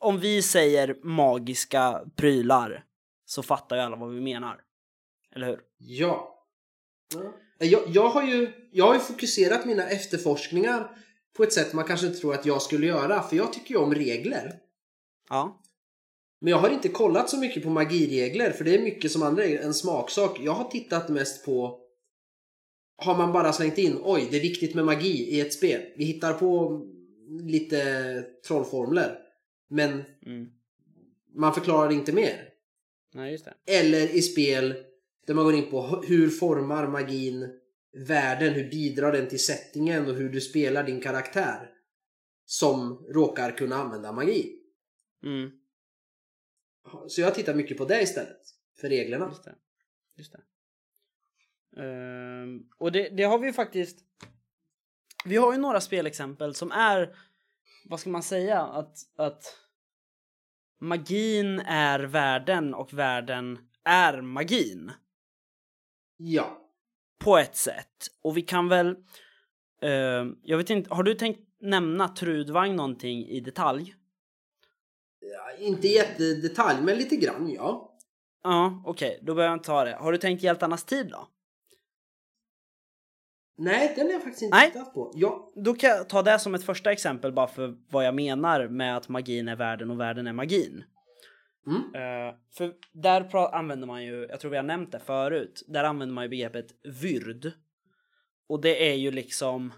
om vi säger magiska prylar så fattar ju alla vad vi menar. Eller hur? Ja. Ja. Jag, jag, har ju, jag har ju fokuserat mina efterforskningar på ett sätt man kanske inte tror att jag skulle göra. För jag tycker ju om regler. Ja. Men jag har inte kollat så mycket på magiregler för det är mycket som andra regler, en smaksak. Jag har tittat mest på Har man bara slängt in oj, det är viktigt med magi i ett spel. Vi hittar på lite trollformler. Men Mm. man förklarar inte mer. Nej. Eller i spel där man går in på hur formar magin världen, hur bidrar den till settingen och hur du spelar din karaktär som råkar kunna använda magi. Mm. Så jag tittar mycket på det istället, för reglerna. Just det. Just det. Ehm, och det, det har vi ju faktiskt. Vi har ju några spelexempel som är, vad ska man säga, att, att magin är världen och världen är magin. Ja. På ett sätt. Och vi kan väl, ehm, jag vet inte, har du tänkt nämna Trudvang någonting i detalj? Ja, Inte jättedetalj, men lite grann ja. Ja, okej, då behöver jag inte ta det. Har du tänkt Hjältarnas tid då? Nej, den har jag faktiskt inte Nej. tittat på. Ja. Då kan jag ta det som ett första exempel bara för vad jag menar med att magin är världen och världen är magin. Mm. Uh, för där använder man ju, jag tror vi har nämnt det förut, där använder man ju begreppet vyrd. Och det är ju liksom,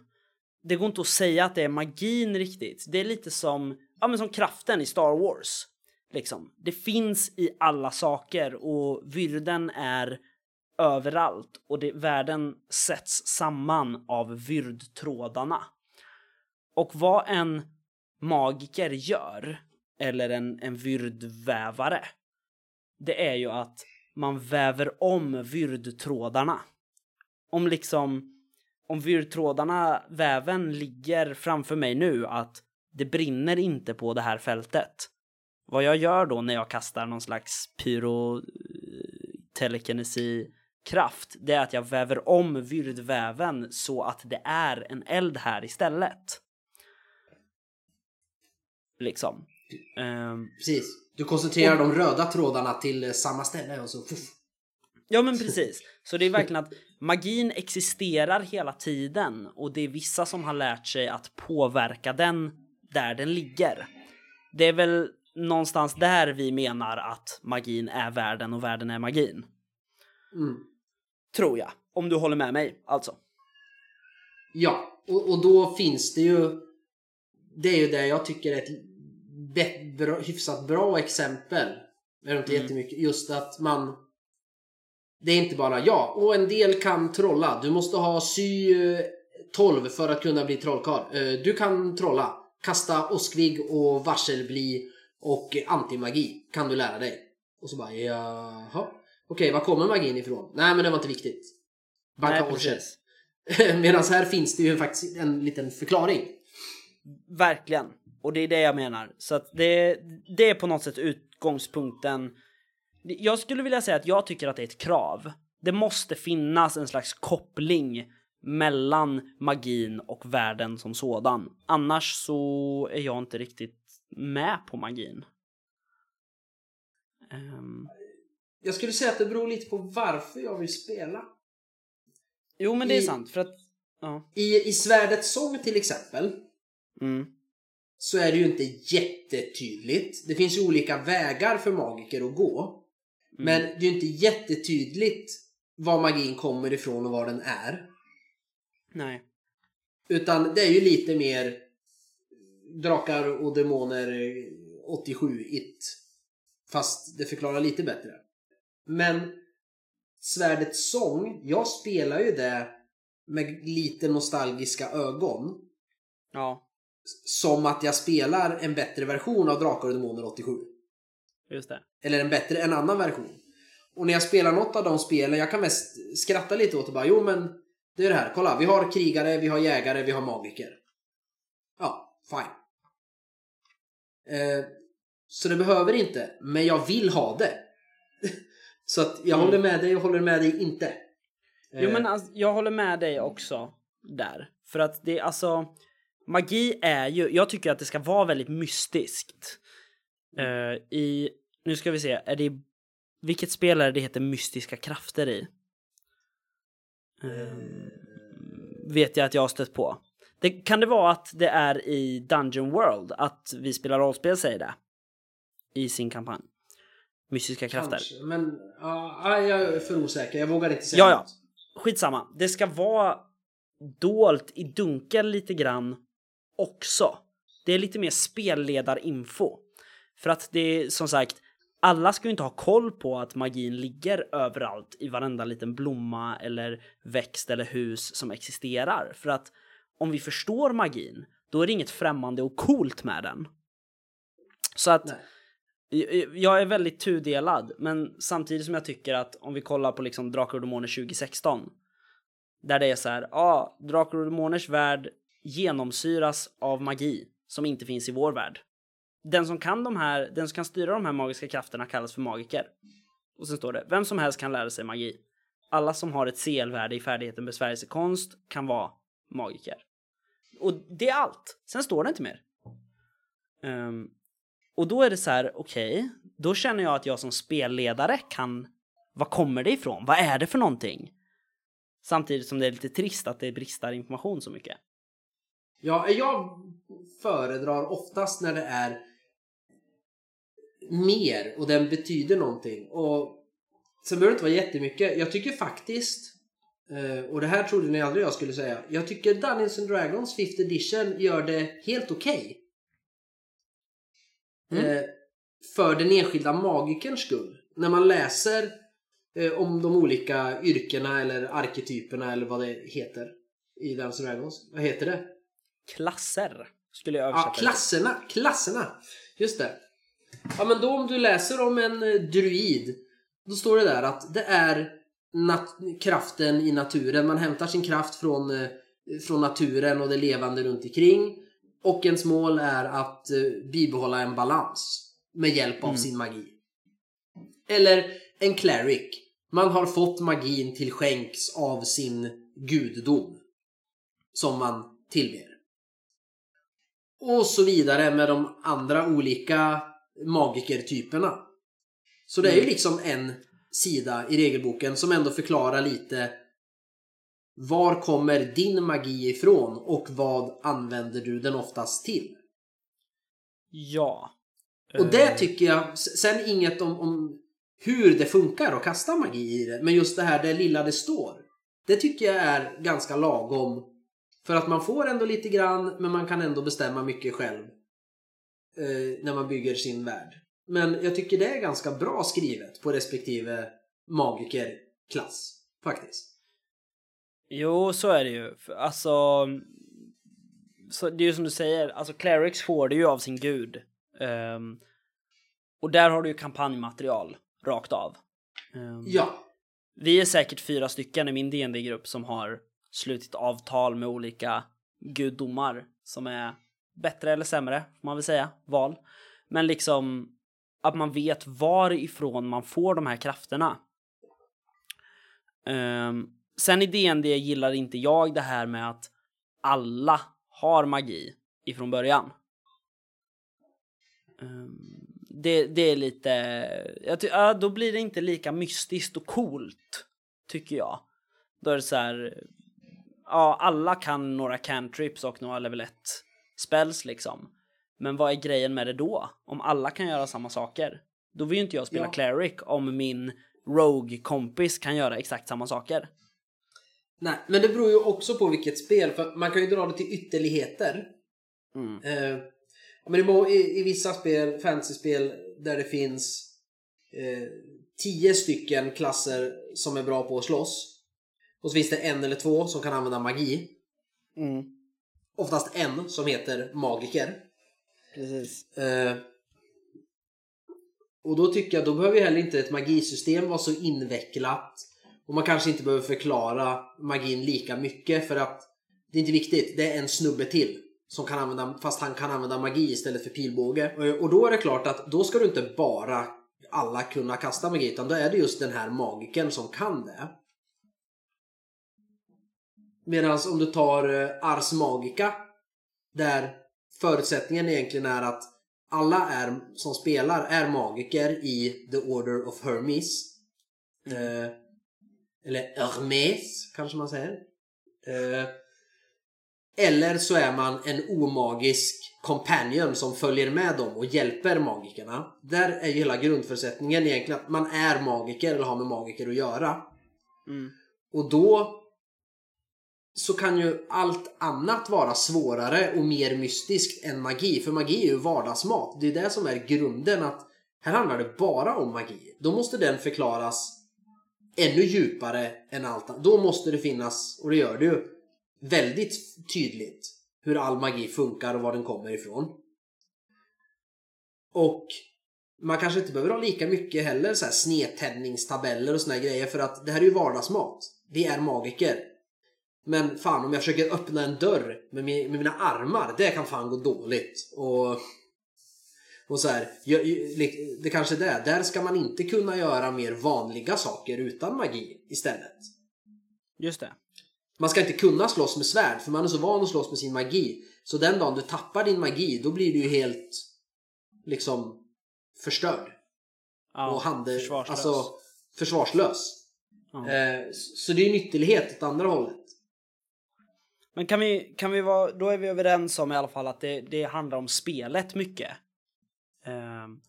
det går inte att säga att det är magin riktigt. Det är lite som, ja men som kraften i Star Wars. Liksom. Det finns i alla saker och vyrden är överallt och det, världen sätts samman av vyrdtrådarna. Och vad en magiker gör, eller en, en vyrdvävare, det är ju att man väver om vyrdtrådarna. Om liksom, om vyrdtrådarna, väven ligger framför mig nu att det brinner inte på det här fältet. Vad jag gör då när jag kastar någon slags pyro-telekinesi kraft det är att jag väver om vyrdväven så att det är en eld här istället. Liksom. Ehm, Precis. Du koncentrerar de röda trådarna till eh, samma ställe och så... Puff. Ja men precis. Så det är verkligen att magin existerar hela tiden och det är vissa som har lärt sig att påverka den där den ligger. Det är väl någonstans där vi menar att magin är världen och världen är magin. Mm. Tror jag. Om du håller med mig alltså. Ja, och, och då finns det ju... Det är ju det jag tycker är ett bra, hyfsat bra exempel. Det är inte Mm. jättemycket. Just att man... Det är inte bara ja, och en del kan trolla. Du måste ha sy eh, 12 för att kunna bli trollkarl. Eh, Du kan trolla. Kasta åskvigg och varselbli och antimagi kan du lära dig. Och så bara jaha. Okej, var kommer magin ifrån? Nej, men det var inte viktigt. Banka precis. (laughs) Medan här finns det ju faktiskt en liten förklaring. Verkligen. Och det är det jag menar. Så att det, det är på något sätt utgångspunkten. Jag skulle vilja säga att jag tycker att det är ett krav. Det måste finnas en slags koppling mellan magin och världen som sådan. Annars så är jag inte riktigt med på magin. Ehm, Jag skulle säga att det beror lite på varför jag vill spela. jo, men det är I- sant för att ja. I, I Svärdets sång till exempel Mm, så är det ju inte jättetydligt. Det finns ju olika vägar för magiker att gå. mm. Men det är ju inte jättetydligt var magin kommer ifrån och var den är. nej. Utan det är ju lite mer Drakar och Demoner eh, 87-it. Fast det förklarar lite bättre. Men Svärdets sång, jag spelar ju det med lite nostalgiska ögon. Ja, Som att jag spelar en bättre version av Drakar och Demoner 87. just det. Eller en bättre, en annan version. Och när jag spelar något av de spelen, jag kan mest skratta lite åt det bara, jo men det är det här, kolla, vi har krigare, vi har jägare, vi har magiker. Ja, fine. Eh, så det behöver inte, men jag vill ha det. (laughs) så att jag Mm. håller med dig och håller med dig inte. Jo Eh, men alltså, jag håller med dig också där. För att det alltså magi är ju, jag tycker att det ska vara väldigt mystiskt. Eh, I, nu ska vi se, är det vilket spel är det heter mystiska krafter i? Eh, vet jag att jag har stött på. Det, kan det vara att det är i Dungeon World att vi spelar rollspel säger det? I sin kampanj. Mystiska krafter. Kanske, men ja, jag är för osäker. Jag vågar inte säga Ja, ja. skitsamma. Det ska vara dolt i dunkel lite grann också. det är lite mer spelledarinfo. För att det är som sagt, alla ska ju inte ha koll på att magin ligger överallt i varenda liten blomma eller växt eller hus som existerar. För att om vi förstår magin, då är det inget främmande och coolt med den. Så att Nej. jag är väldigt tudelad, men samtidigt som jag tycker att om vi kollar på liksom Drakar och Demoner 2016 där det är så här, ja, ah, Drakar och Demoners värld genomsyras av magi som inte finns i vår värld. Den som kan de här, den som kan styra de här magiska krafterna kallas för magiker. Och sen står det, vem som helst kan lära sig magi. Alla som har ett CL-värde i färdigheten besvärjelsekonst kan vara magiker. Och det är allt. Sen står det inte mer. Um, och då är det så här, okej, då känner jag att jag som spelledare kan, vad kommer det ifrån? Vad är det för någonting? Samtidigt som det är lite trist att det bristar information så mycket. Ja, jag föredrar oftast när det är mer och den betyder någonting. Och Sen behöver det inte vara jättemycket. Jag tycker faktiskt, eh, och det här trodde ni aldrig jag skulle säga. Jag tycker Dungeons and Dragons 5th edition gör det helt okej. Mm. Eh, För den enskilda magikerns skull. När man läser eh, om de olika yrkena eller arketyperna eller vad det heter i Dungeons and Dragons. Vad heter det? Klasser skulle jag översätta Ja, det. klasserna. Klasserna. Just det. Ja, men då om du läser om en eh, druid. Då står det där att det är kraften i naturen. Man hämtar sin kraft från, eh, från naturen och det levande runt omkring. Och ens mål är att eh, bibehålla en balans med hjälp av Mm. sin magi. Eller en cleric. Man har fått magin till skänks av sin gudom. Som man tillber. Och så vidare med de andra olika magikertyperna. Så det är ju Mm. liksom en sida i regelboken som ändå förklarar lite var kommer din magi ifrån och vad använder du den oftast till? Ja. Och det Eh, tycker jag, sen inget om, om hur det funkar att kasta magi i det, men just det här det lilla det står. Det tycker jag är ganska lagom. För att man får ändå lite grann, men man kan ändå bestämma mycket själv. Eh, när man bygger sin värld. Men jag tycker det är ganska bra skrivet på respektive magikerklass. Faktiskt. Jo, så är det ju. Alltså, så det är ju som du säger, alltså Clerics får det ju av sin gud. Ehm, och där har du ju kampanjmaterial rakt av. Ehm, Ja. Vi är säkert fyra stycken i min dd grupp som har slutit avtal med olika gudomar som är bättre eller sämre, får man väl säga, val. Men liksom att man vet varifrån man får de här krafterna. Um, sen i DND gillar inte jag det här med att alla har magi ifrån början. Um, det, det är lite, jag ty- ja, då blir det inte lika mystiskt och coolt, tycker jag. Då är det så här, ja alla kan några cantrips och några level 1 spells liksom. Men vad är grejen med det då? Om alla kan göra samma saker? Då vill ju inte jag spela Ja. cleric om min rogue-kompis kan göra exakt samma saker. Nej, men det beror ju också på vilket spel. För man kan ju dra det till ytterligheter. Mm. Eh, men i, i vissa spel, fantasyspel, där det finns eh, tio stycken klasser som är bra på att slåss. Och så finns det en eller två som kan använda magi. Mm. Oftast en som heter magiker. Precis. Eh, och då tycker jag, då behöver ju heller inte ett magisystem vara så invecklat. Och man kanske inte behöver förklara magin lika mycket för att det är inte viktigt. Det är en snubbe till. Som kan använda, fast han kan använda magi istället för pilbåge. Och, då är det klart att då ska du inte bara alla kunna kasta magi utan då är det just den här magiken som kan det. Medan om du tar eh, Ars Magica där förutsättningen egentligen är att alla är, som spelar är magiker i The Order of Hermes. Eh, eller Hermes kanske man säger. Eh, eller så är man en omagisk companion som följer med dem och hjälper magikerna. Där är ju hela grundförutsättningen egentligen att man är magiker eller har med magiker att göra. Mm. Och då så kan ju allt annat vara svårare och mer mystiskt än magi. För magi är ju vardagsmat. Det är det som är grunden att här handlar det bara om magi. Då måste den förklaras ännu djupare än allt annat. Då måste det finnas, och det gör det ju, väldigt tydligt hur all magi funkar och var den kommer ifrån. Och man kanske inte behöver ha lika mycket heller så här snedtändningstabeller och såna här grejer för att det här är ju vardagsmat. Vi är magiker. Men fan om jag försöker öppna en dörr med, med mina armar, det kan fan gå dåligt. Och, och så här, det kanske är det. Där ska man inte kunna göra mer vanliga saker utan magi istället. Just det. Man ska inte kunna slåss med svärd för man är så van att slåss med sin magi. Så den dagen du tappar din magi då blir du ju helt liksom förstörd. Ja, och handel, försvarslös. Alltså försvarslös. Ja. Eh, så det är nyttighet åt andra hållet. Men kan vi, kan vi vara, då är vi överens om i alla fall att det, det handlar om spelet mycket. Um,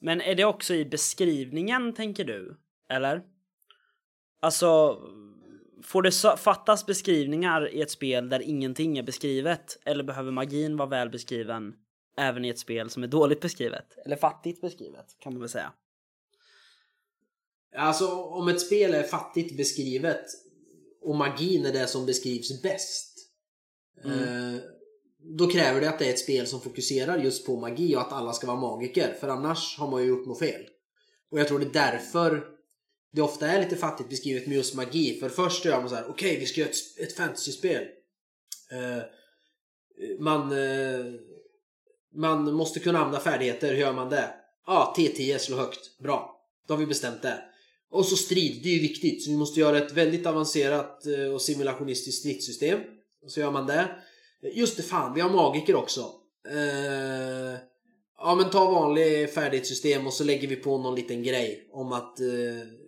men är det också i beskrivningen tänker du? Eller? Alltså, får det fattas beskrivningar i ett spel där ingenting är beskrivet? Eller behöver magin vara väl beskriven även i ett spel som är dåligt beskrivet? Eller fattigt beskrivet kan man väl säga. Alltså om ett spel är fattigt beskrivet och magin är det som beskrivs bäst. Eh, då kräver det att det är ett spel som fokuserar just på magi och att alla ska vara magiker. För annars har man ju gjort något fel. Och jag tror det är därför det ofta är lite fattigt beskrivet med just magi. För först gör man så här: okej vi ska göra ett, ett fantasyspel. Eh, man, eh, man måste kunna använda färdigheter, hur gör man det? Ja, ah, T10 slå högt. Bra. Då har vi bestämt det. Och så strid, det är ju viktigt. Så vi måste göra ett väldigt avancerat eh, och simulationistiskt stridssystem. Och så gör man det. Just det, fan, vi har magiker också. Eh, ja men ta vanlig färdighetssystem och så lägger vi på någon liten grej om att eh,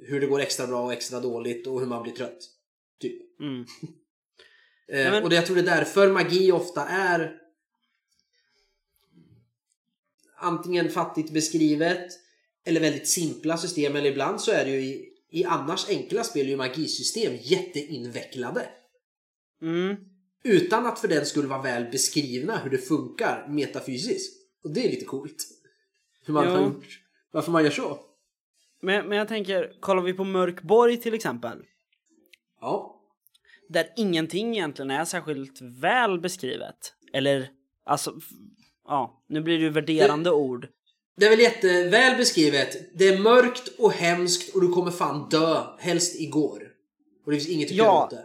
hur det går extra bra och extra dåligt och hur man blir trött. Typ. Mm. (laughs) Eh, Ja, men- Och det, jag tror det är därför magi ofta är antingen fattigt beskrivet eller väldigt simpla system eller ibland så är det ju i, i annars enkla spel ju magisystem jätteinvecklade. Mm. Utan att för den skulle vara väl beskrivna hur det funkar metafysiskt. Och det är lite coolt. Hur man Jo. har gjort. Varför man gör så. Men, men jag tänker, kollar vi på Mörkborg till exempel. Ja. där ingenting egentligen är särskilt väl beskrivet. Eller, alltså, ja, nu blir det ju värderande ord. Det är väl jätteväl beskrivet. Det är mörkt och hemskt och du kommer fan dö. Helst igår. Och det finns inget att Ja. göra åt det.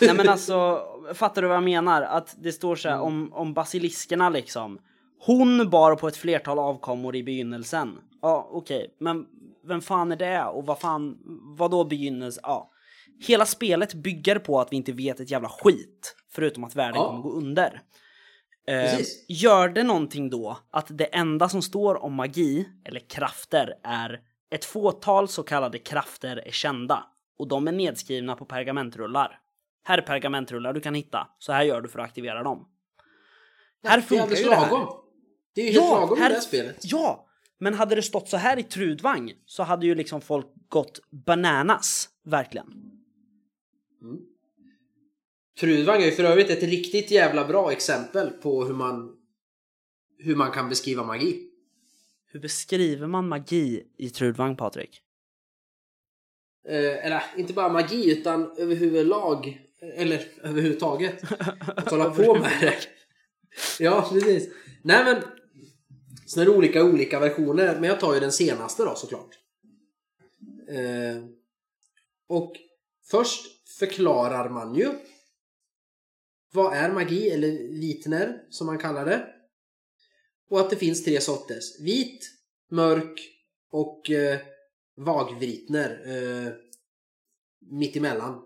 (laughs) Nej men (laughs) alltså, fattar du vad jag menar? Att det står så här om, om basiliskerna liksom. Hon bar på ett flertal avkommor i begynnelsen. Ja, okej, men vem fan är det? Och vad fan, vad då begynnelse? Ja. Hela spelet bygger på att vi inte vet ett jävla skit. Förutom att världen Ja. kommer gå under. Eh, gör det någonting då att det enda som står om magi, eller krafter, är ett fåtal så kallade krafter är kända. Och de är nedskrivna på pergamentrullar. Här är pergamentrullar du kan hitta. Så här gör du för att aktivera dem. här det är funkar alldeles ju det här. lagom. Det är ju helt lagom i det här spelet. Ja, men hade det stått så här i Trudvang så hade ju liksom folk gått bananas. Verkligen. Trudvang är ju för övrigt ett riktigt jävla bra exempel på hur man hur man kan beskriva magi. Hur beskriver man magi i Trudvang, Patrik? Eh, eller inte bara magi utan överhuvudlag eller överhuvudtaget. Att hålla på med det. Ja, precis. Nej men Sen är det olika olika versioner men jag tar ju den senaste då såklart. Eh, och först förklarar man ju vad är magi eller vitner som man kallar det. Och att det finns tre sorters. Vit, mörk och eh, vagvritner. Eh, mittemellan.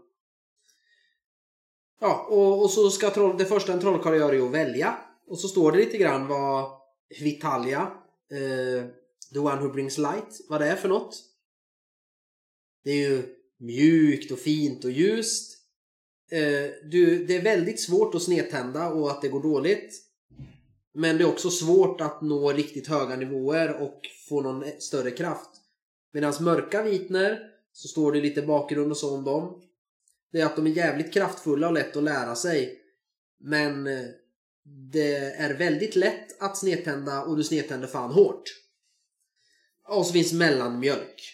Ja, och, och så ska troll, det första en trollkarl gör är att välja. Och så står det lite grann vad Vitalia, eh, the one who brings light, vad det är för något. Det är ju mjukt och fint och ljust. Eh, du, det är väldigt svårt att snedtända och att det går dåligt. Men det är också svårt att nå riktigt höga nivåer och få någon större kraft. Medan mörka vitner så står det lite bakgrund och så om dem. Det är att de är jävligt kraftfulla och lätt att lära sig. Men eh, det är väldigt lätt att snedtända och du snedtänder fan hårt. Och så finns mellanmjölk.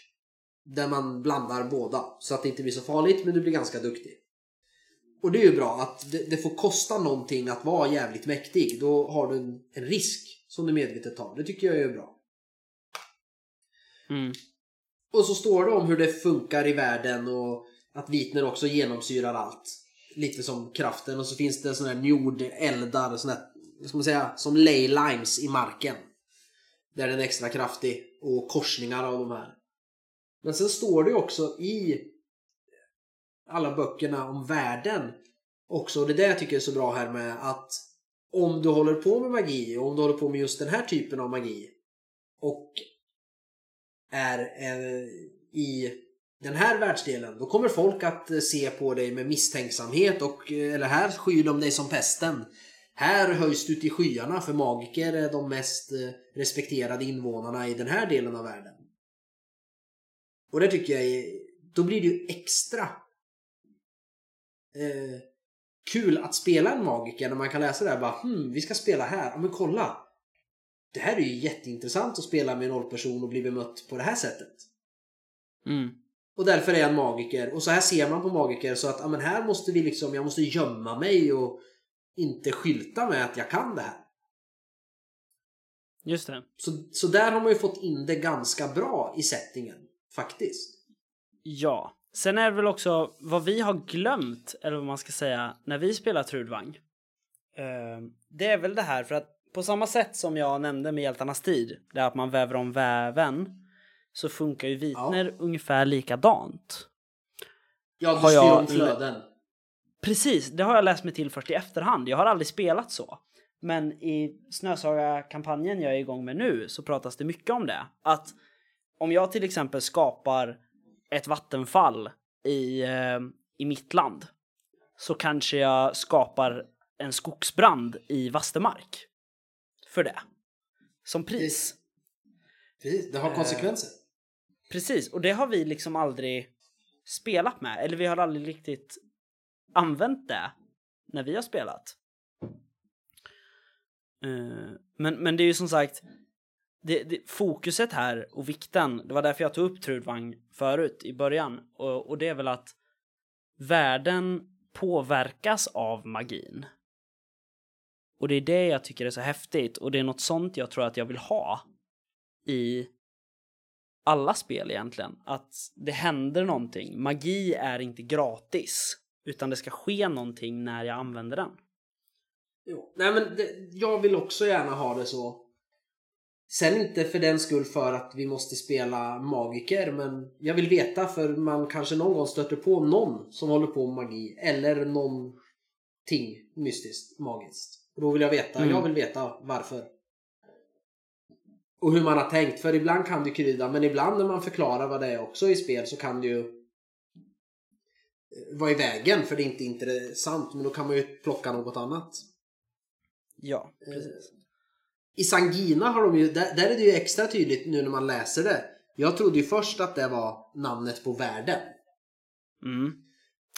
Där man blandar båda. Så att det inte blir så farligt men du blir ganska duktig. Och det är ju bra att det, det får kosta någonting att vara jävligt mäktig. Då har du en, en risk som du medvetet tar. Det tycker jag är bra. Mm. Och så står det om hur det funkar i världen och att vitner också genomsyrar allt. Lite som kraften och så finns det sådana här jordeldar, såna här, ska man säga, som ley lines i marken. Där den är extra kraftig och korsningar av de här. Men sen står det också i alla böckerna om världen också, och det är det jag tycker är så bra här med att om du håller på med magi och om du håller på med just den här typen av magi och är eh, i den här världsdelen då kommer folk att eh, se på dig med misstänksamhet och eh, eller här skyr de dig som pesten. Här höjs du till skyarna för magiker är de mest eh, respekterade invånarna i den här delen av världen. Och det tycker jag är, då blir det ju extra eh, kul att spela en magiker när man kan läsa det här bara hmm, vi ska spela här. Ja men kolla! Det här är ju jätteintressant att spela med en nollperson och bli bemött på det här sättet. Mm. Och därför är jag en magiker. Och så här ser man på magiker så att ja, men här måste vi liksom, jag måste gömma mig och inte skylta med att jag kan det här. Just det. Så, så där har man ju fått in det ganska bra i settingen. Faktiskt. Ja. Sen är det väl också vad vi har glömt, eller vad man ska säga, när vi spelar Trudvang. Eh, det är väl det här för att på samma sätt som jag nämnde med Hjältarnas tid, där att man väver om väven, så funkar ju Vitner ungefär likadant. Ja, du Har styr om flöden. Precis, det har jag läst mig till först i efterhand. Jag har aldrig spelat så. Men i Snösaga-kampanjen jag är igång med nu så pratas det mycket om det. Att om jag till exempel skapar ett vattenfall i, eh, i mitt land så kanske jag skapar en skogsbrand i Vastemark. För det. Som pris. Precis, det har Eh, konsekvenser. Precis, och det har vi liksom aldrig spelat med. Eller vi har aldrig riktigt använt det när vi har spelat. Eh, Men, men det är ju som sagt, det, det, fokuset här och vikten, det var därför jag tog upp Trudvang förut i början. Och, och det är väl att världen påverkas av magin. Och det är det jag tycker är så häftigt och det är något sånt jag tror att jag vill ha i alla spel egentligen. Att det händer någonting. Magi är inte gratis. Utan det ska ske någonting när jag använder den. Jo. Nej men det, jag vill också gärna ha det så. Sen inte för den skull för att vi måste spela magiker men jag vill veta för man kanske någon gång stöter på någon som håller på med magi eller någonting mystiskt, magiskt. Och då vill jag veta, Mm. jag vill veta varför. Och hur man har tänkt, för ibland kan det krydda men ibland när man förklarar vad det är också i spel så kan det ju eh, vara i vägen för det är inte intressant men då kan man ju plocka något annat. Ja, precis. I Sangina har de ju, där, där är det ju extra tydligt nu när man läser det. Jag trodde ju först att det var namnet på världen. Mm.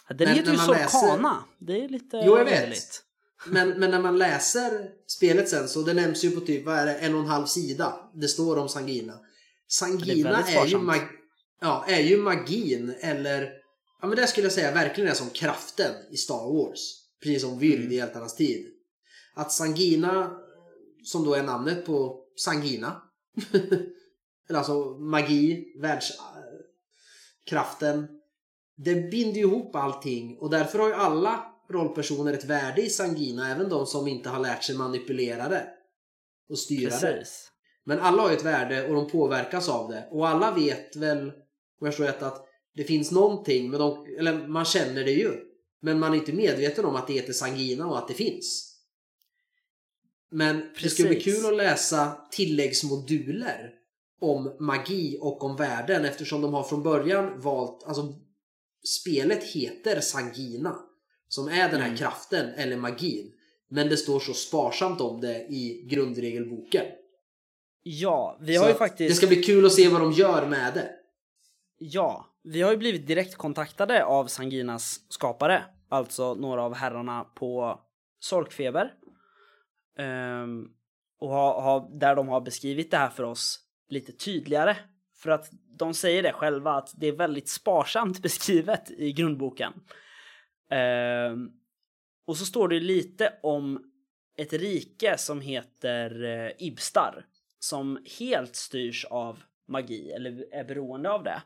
Den Men heter ju man läser- Sorkana. Det är lite Jo, jag vet. Men, men när man läser spelet sen så det nämns ju på typ, vad är det, en och en halv sida. Det står om Sangina. Är Sangina väldigt är, ju, mag, ja, är ju magin eller, ja men det skulle jag säga verkligen är som kraften i Star Wars. Precis som Vyrd Mm. i Hjältarnas tid. Att Sangina, som då är namnet på Sangina. (laughs) eller alltså magi, världskraften. Det binder ju ihop allting och därför har ju alla rollpersoner ett värde i Sangina, även de som inte har lärt sig manipulera det och styra det. Men alla har ju ett värde och de påverkas av det. Och alla vet väl, om jag förstår rätt, att det finns någonting, men de, eller man känner det ju. Men man är inte medveten om att det heter Sangina och att det finns. Men det skulle bli Precis. kul att läsa tilläggsmoduler om magi och om världen eftersom de har från början valt, alltså spelet heter Sangina som är den här Mm. kraften eller magin. Men det står så sparsamt om det i grundregelboken. Ja, vi Så har ju att faktiskt... Det ska bli kul att se vad de gör med det. Ja, vi har ju blivit direkt kontaktade av Sanginas skapare, alltså några av herrarna på Sorkfeber. Ehm, och ha, ha, där de har beskrivit det här för oss lite tydligare. För att de säger det själva att det är väldigt sparsamt (laughs) beskrivet i grundboken. Ehm, och så står det lite om ett rike som heter eh, Ibstar som helt styrs av magi eller är beroende av det.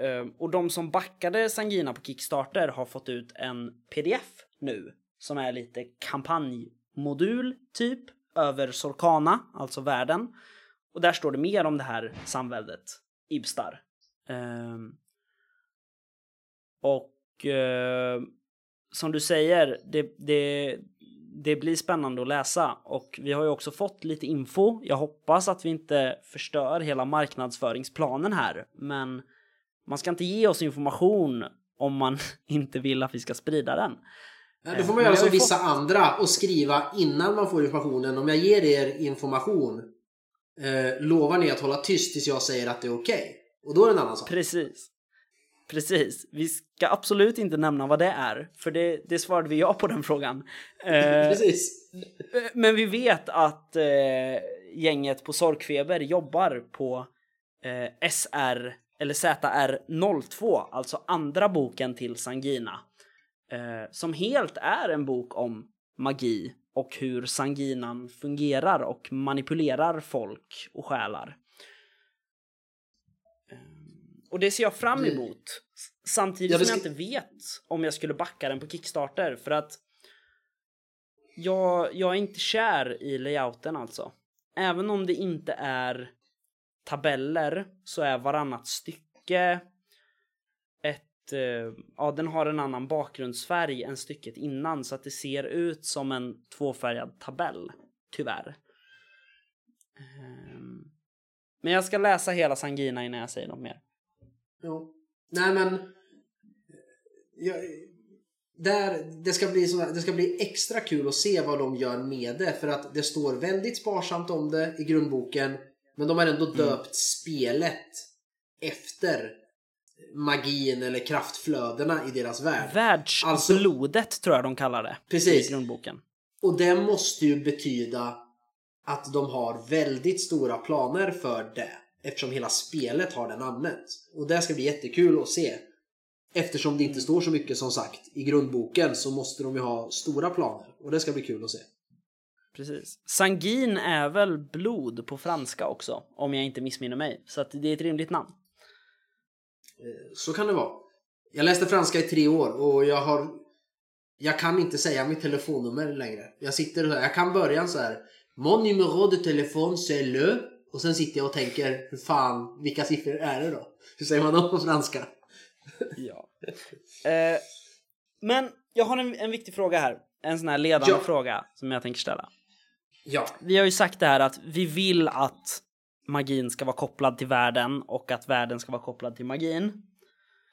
Ehm, och de som backade Sangina på Kickstarter har fått ut en pdf nu som är lite kampanj modul, typ över Sorkana, alltså världen. Och där står det mer om det här samväldet, Ibstar. Um, och uh, som du säger, det, det, det blir spännande att läsa och vi har ju också fått lite info. Jag hoppas att vi inte förstör hela marknadsföringsplanen här, men man ska inte ge oss information om man (laughs) inte vill att vi ska sprida den. Ja, då får man göra som vissa fått... andra och skriva innan man får informationen. Om jag ger er information, eh, lovar ni att hålla tyst tills jag säger att det är okej? Okay? Och då är det en annan sak. Precis. Precis. Vi ska absolut inte nämna vad det är, för det, det svarade vi ja på den frågan. (laughs) Eh, Precis. Men vi vet att eh, gänget på Sorkfeber jobbar på eh, SR eller ZR02, alltså andra boken till Sangina. Eh, som helt är en bok om magi och hur Sanginan fungerar och manipulerar folk och själar. Eh, och det ser jag fram emot. Samtidigt som jag inte vet om jag skulle backa den på Kickstarter för att jag, jag är inte kär i layouten alltså. Även om det inte är tabeller så är varannat stycke ja den har en annan bakgrundsfärg än stycket innan så att det ser ut som en tvåfärgad tabell, tyvärr. Um, men jag ska läsa hela Sangina innan jag säger något mer. Jo. Nej men... Jag, där, det, ska bli såna, det ska bli extra kul att se vad de gör med det för att det står väldigt sparsamt om det i grundboken men de har ändå mm. döpt mm. spelet efter magin eller kraftflödena i deras värld. Världsblodet alltså, tror jag de kallar det precis. i grundboken. Och det måste ju betyda att de har väldigt stora planer för det. Eftersom hela spelet har det namnet. Och det ska bli jättekul att se. Eftersom det inte står så mycket som sagt i grundboken så måste de ju ha stora planer. Och det ska bli kul att se. Precis. Sangin är väl blod på franska också, om jag inte missminner mig. Så att det är ett rimligt namn. Eh, så kan det vara. Jag läste franska i tre år och jag har... Jag kan inte säga mitt telefonnummer längre. Jag sitter och jag kan börja så här. Mon numéro de téléphone c'est le. Och sen sitter jag och tänker, hur fan, vilka siffror är det då? Hur säger man då på franska? (laughs) ja. Eh, men jag har en, en viktig fråga här. En sån här ledande ja. fråga som jag tänker ställa. Ja. Vi har ju sagt det här att vi vill att magin ska vara kopplad till världen och att världen ska vara kopplad till magin.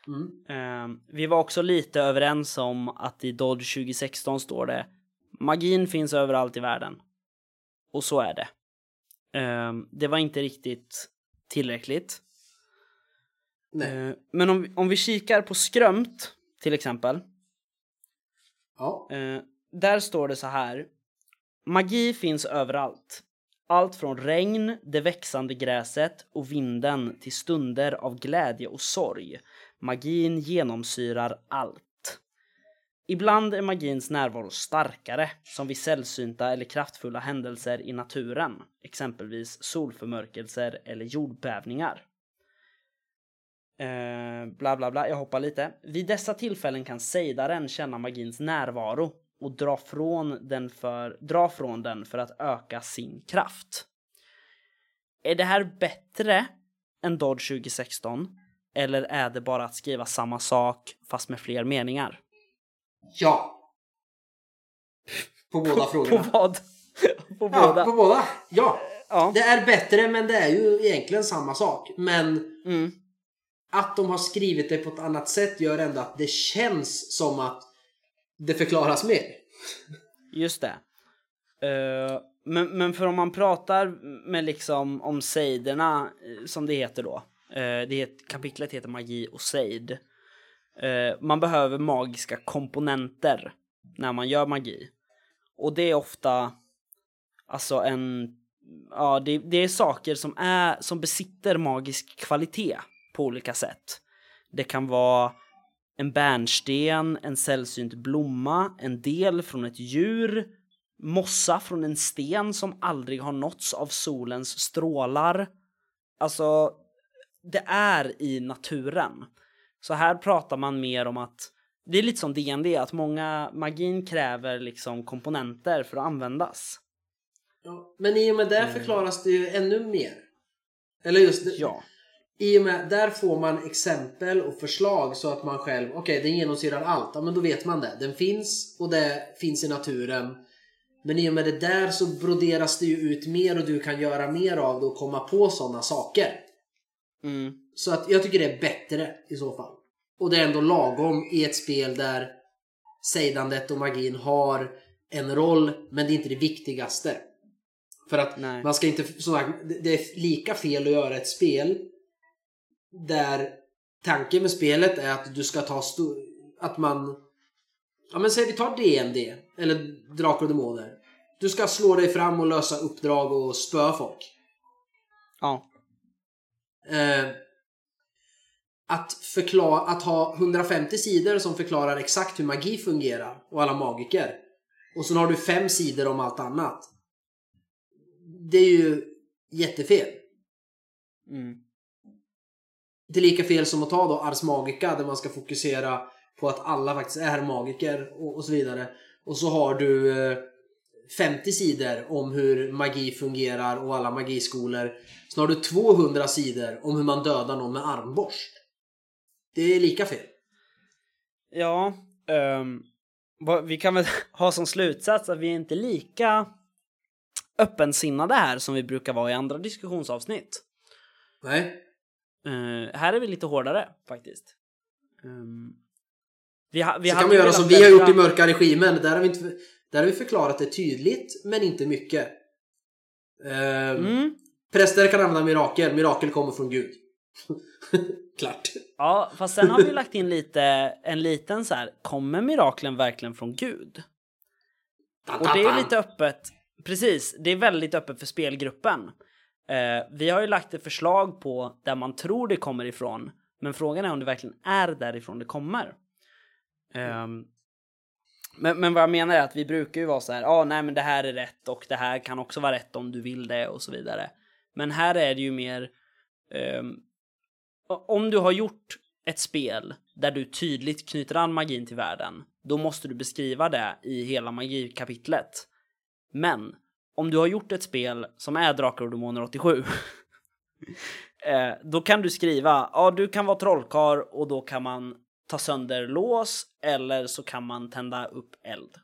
Mm. Uh, vi var också lite överens om att i Dodge 2016 står det Magin finns överallt i världen. Och så är det. Uh, det var inte riktigt tillräckligt. Uh, men om, om vi kikar på Skrömt till exempel. Ja. Ehm, där står det så här. Magi finns överallt. Allt från regn, det växande gräset och vinden till stunder av glädje och sorg. Magin genomsyrar allt. Ibland är magins närvaro starkare, som vid sällsynta eller kraftfulla händelser i naturen, exempelvis solförmörkelser eller jordbävningar. Eh, bla bla bla, jag hoppar lite. Vid dessa tillfällen kan sejdaren känna magins närvaro och dra från den för, dra från den för att öka sin kraft. Är det här bättre än Dodge 2016? Eller är det bara att skriva samma sak fast med fler meningar? Ja. På båda frågorna. På vad? (laughs) på båda? Ja, på båda. Ja. ja. Det är bättre men det är ju egentligen samma sak. Men mm. att de har skrivit det på ett annat sätt gör ändå att det känns som att det förklaras mer. Just det. Uh, men, men för om man pratar med liksom om sejderna, eh, som det heter då, eh, det het, kapitlet heter Magi och sejd. Man behöver magiska komponenter när man gör magi. Och det är ofta alltså en ja, det, det, är saker som, är, som besitter magisk kvalitet på olika sätt. Det kan vara en bärnsten, en sällsynt blomma, en del från ett djur, mossa från en sten som aldrig har nåtts av solens strålar. Alltså, det är i naturen. Så här pratar man mer om att det är lite som DND, att många magin kräver liksom komponenter för att användas. Ja, men i och med det mm. förklaras det ju ännu mer. Eller just det, ja. I och med där får man exempel och förslag så att man själv, okej okay, den genomsyrar allt, ja men då vet man det. Den finns och det finns i naturen. Men i och med det där så broderas det ju ut mer och du kan göra mer av det och komma på sådana saker. Mm. Så att jag tycker det är bättre i så fall. Och det är ändå lagom i ett spel där sejdandet och magin har en roll men det är inte det viktigaste. För att Nej. man ska inte, sådär, det är lika fel att göra ett spel där tanken med spelet är att du ska ta att man Ja men säg vi tar DND eller Drakar och Demoner. Du ska slå dig fram och lösa uppdrag och spöa folk. Ja. Eh, att, förklara, att ha 150 sidor som förklarar exakt hur magi fungerar och alla magiker. Och så har du fem sidor om allt annat. Det är ju jättefel. Mm. Det är lika fel som att ta då Ars Magica där man ska fokusera på att alla faktiskt är magiker och, och så vidare. Och så har du eh, 50 sidor om hur magi fungerar och alla magiskolor. Så har du 200 sidor om hur man dödar någon med armborst. Det är lika fel. Ja, um, vi kan väl (laughs) ha som slutsats att vi är inte lika öppensinnade här som vi brukar vara i andra diskussionsavsnitt. Nej. Uh, här är vi lite hårdare faktiskt. Um, vi ha, vi så kan man göra som vi har gjort i mörka regimen. Där har vi, inte, där har vi förklarat det tydligt men inte mycket. Um, mm. Präster kan använda mirakel. Mirakel kommer från Gud. (laughs) Klart. Ja, fast sen har vi lagt in lite, en liten så här, kommer miraklen verkligen från Gud? Och det är lite öppet, precis, det är väldigt öppet för spelgruppen. Eh, vi har ju lagt ett förslag på där man tror det kommer ifrån, men frågan är om det verkligen är därifrån det kommer. Eh, men, men vad jag menar är att vi brukar ju vara så här, ja, ah, nej, men det här är rätt och det här kan också vara rätt om du vill det och så vidare. Men här är det ju mer eh, om du har gjort ett spel där du tydligt knyter an magin till världen, då måste du beskriva det i hela magikapitlet. Men om du har gjort ett spel som är Drakar och Demoner 87 (laughs) eh, då kan du skriva, ja du kan vara trollkar och då kan man ta sönder lås eller så kan man tända upp eld.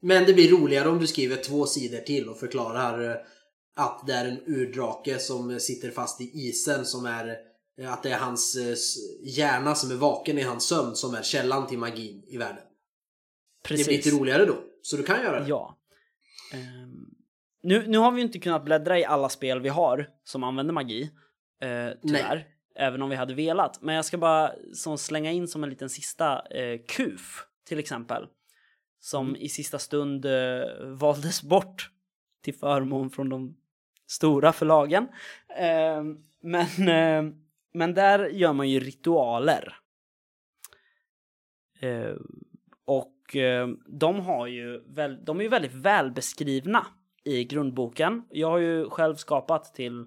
Men det blir roligare om du skriver två sidor till och förklarar eh, att det är en urdrake som sitter fast i isen som är att det är hans eh, hjärna som är vaken i hans sömn som är källan till magin i världen. Precis. Det blir lite roligare då. Så du kan göra det. Ja. Um, nu, nu har vi inte kunnat bläddra i alla spel vi har som använder magi. Uh, tyvärr. Nej. Även om vi hade velat. Men jag ska bara som slänga in som en liten sista uh, KUF till exempel. Som mm. i sista stund uh, valdes bort till förmån från de stora förlagen. Eh, men, eh, men där gör man ju ritualer. Eh, och eh, de har ju väl, de är ju väldigt välbeskrivna i grundboken. Jag har ju själv skapat till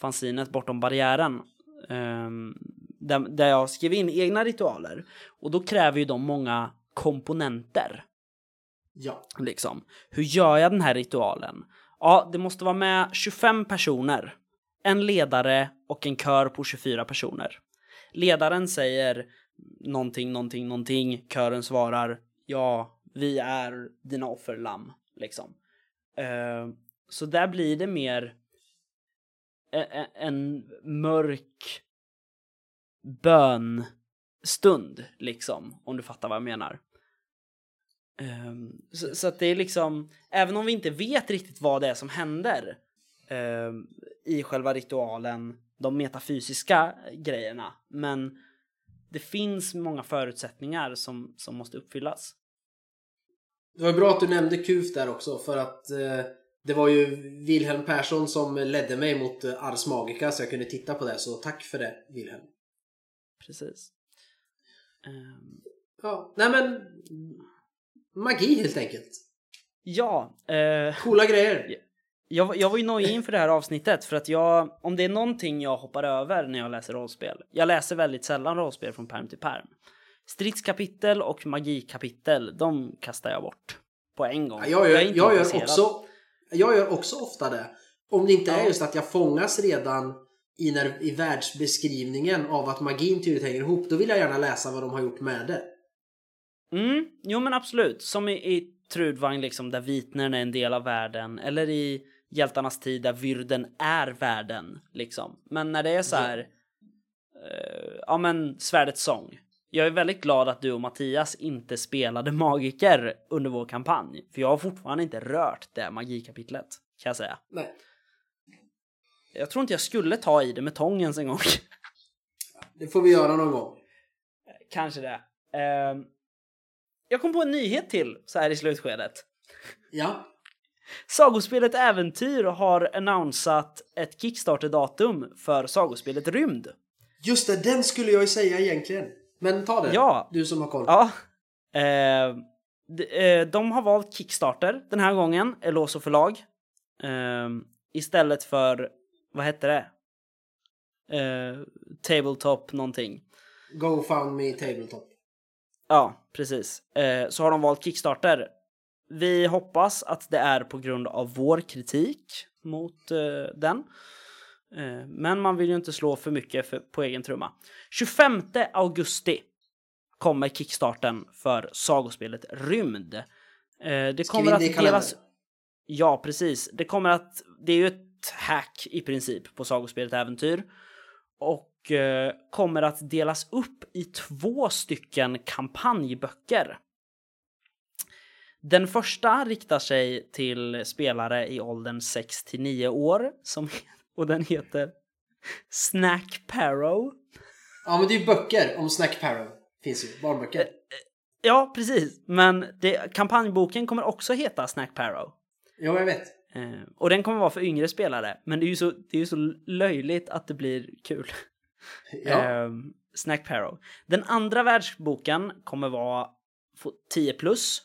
fanzinet Bortom barriären ehm, där, där jag skriver in egna ritualer och då kräver ju de många komponenter. Ja. Liksom. Hur gör jag den här ritualen? Ja, det måste vara med 25 personer. En ledare och en kör på 24 personer. Ledaren säger någonting, någonting, någonting. Kören svarar ja, vi är dina offerlamm, liksom. Uh, så där blir det mer en, en mörk bönstund, liksom, om du fattar vad jag menar. Um, så, så, att det är liksom, även om vi inte vet riktigt vad det är som händer, ehm, i själva ritualen, de metafysiska grejerna. Men det finns många förutsättningar som, som måste uppfyllas. Det var bra att du nämnde KUF där också för att eh, det var ju Wilhelm Persson som ledde mig mot eh, Ars Magica så jag kunde titta på det så tack för det Wilhelm. Precis. Ehm, Ja, nej men magi helt enkelt. ja, eh, Coola grejer. Jag, jag var ju nojig inför det här avsnittet för att jag, om det är någonting jag hoppar över när jag läser rollspel, jag läser väldigt sällan rollspel från perm till perm. Stridskapitel och magikapitel, de kastar jag bort på en gång. Ja, jag gör, är jag, inte gör också, jag gör också ofta det. Om det inte är Ja. just att jag fångas redan i, när, i världsbeskrivningen av att magin tydligt hänger ihop, då vill jag gärna läsa vad de har gjort med det. Mm, jo men absolut. Som i, i Trudvang liksom där vitnern är en del av världen. Eller i Hjältarnas tid där vyrden är världen. Liksom. Men när det är så här. eh, ja men Svärdets sång. Jag är väldigt glad att du och Mattias inte spelade magiker under vår kampanj. För jag har fortfarande inte rört det magikapitlet. Kan jag säga. Nej. Jag tror inte jag skulle ta i det med tång ens en gång. (laughs) Det får vi göra någon gång. Kanske det. Ehm, jag kom på en nyhet till så här i slutskedet. Ja. Sagospelet Äventyr har annonsat ett Kickstarter-datum för sagospelet Rymd. Just det, den skulle jag ju säga egentligen. Men ta det. Ja. Du som har koll. Ja. Eh, de, eh, de har valt Kickstarter den här gången, Eloso förlag. Eh, istället för, vad hette det? Eh, tabletop någonting. GoFundMe Tabletop. Ja, precis. Eh, så har de valt Kickstarter. Vi hoppas att det är på grund av vår kritik mot eh, den. Eh, men man vill ju inte slå för mycket för, på egen trumma. 25 augusti kommer Kickstarten för sagospelet Rymd. Eh, det kommer att delas... Ja, precis. Det kommer att... Det är ju ett hack i princip på sagospelet Äventyr. Och eh, kommer att delas upp i två stycken kampanjböcker. Den första riktar sig till spelare i åldern 6 till 9 år som, (laughs) och den heter Snack Parrow. Ja, men det är ju böcker om Snack Parrow. Finns ju. Barnböcker. Ja, precis. Men det, kampanjboken kommer också heta Snack Parrow. Jo, jag vet. Eh, och den kommer vara för yngre spelare. Men det är ju så, det är ju så löjligt att det blir kul. Ja. Ehm, Snack Parrow. Den andra världsboken kommer vara få 10 plus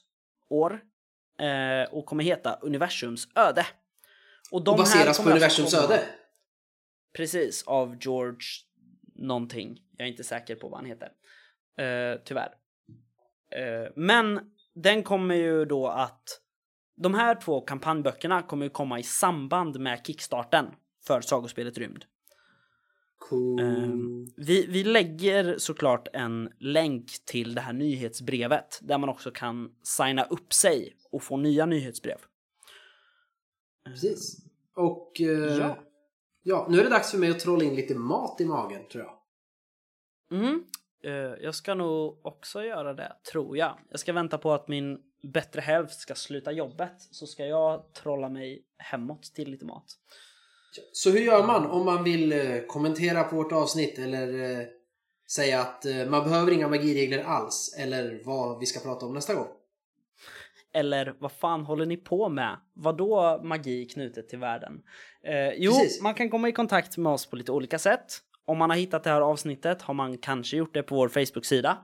år eh, och kommer heta Universums öde. Och de och här baseras på alltså universums öde. Precis, av George någonting. Jag är inte säker på vad han heter. Eh, tyvärr. Eh, men den kommer ju då att de här två kampanjböckerna kommer ju komma i samband med kickstarten för sagospelet Rymd. Cool. Ehm, vi, vi lägger såklart en länk till det här nyhetsbrevet där man också kan signa upp sig och få nya nyhetsbrev. Precis. Och eh, Ja. ja. nu är det dags för mig att trolla in lite mat i magen, tror jag. Mm. Eh, jag ska nog också göra det, tror jag. Jag ska vänta på att min bättre hälft ska sluta jobbet så ska jag trolla mig hemåt till lite mat. Så hur gör man om man vill eh, kommentera på vårt avsnitt eller eh, säga att eh, man behöver inga magiregler alls eller vad vi ska prata om nästa gång? Eller vad fan håller ni på med? Vadå magi knutet till världen? Eh, jo, Precis. man kan komma i kontakt med oss på lite olika sätt. Om man har hittat det här avsnittet har man kanske gjort det på vår Facebook-sida.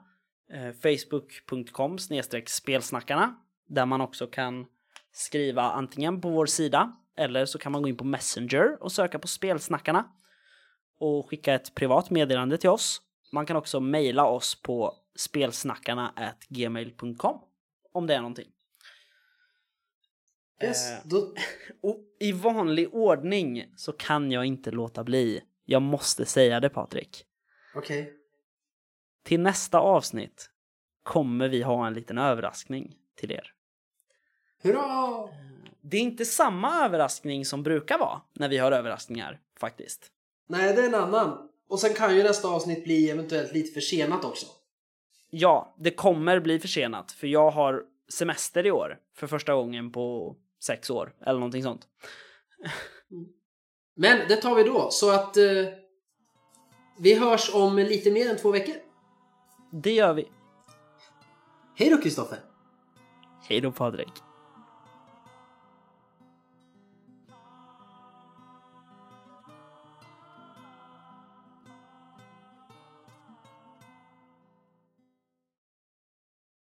Eh, Facebook.com spelsnackarna. Där man också kan skriva antingen på vår sida eller så kan man gå in på Messenger och söka på spelsnackarna. Och skicka ett privat meddelande till oss. Man kan också mejla oss på spelsnackarna gmail.com om det är någonting. Yes, Eh. då, (laughs) Och i vanlig ordning så kan jag inte låta bli. Jag måste säga det Patrik. okej. Till nästa avsnitt kommer vi ha en liten överraskning till er. Hurra! Det är inte samma överraskning som brukar vara när vi har överraskningar faktiskt. Nej, det är en annan. Och sen kan ju nästa avsnitt bli eventuellt lite försenat också. Ja, det kommer bli försenat för jag har semester i år för första gången på sex år eller någonting sånt. Men det tar vi då, så att eh, vi hörs om lite mer än två veckor. Det gör vi. Hej då Kristoffer! Hej då Patrik.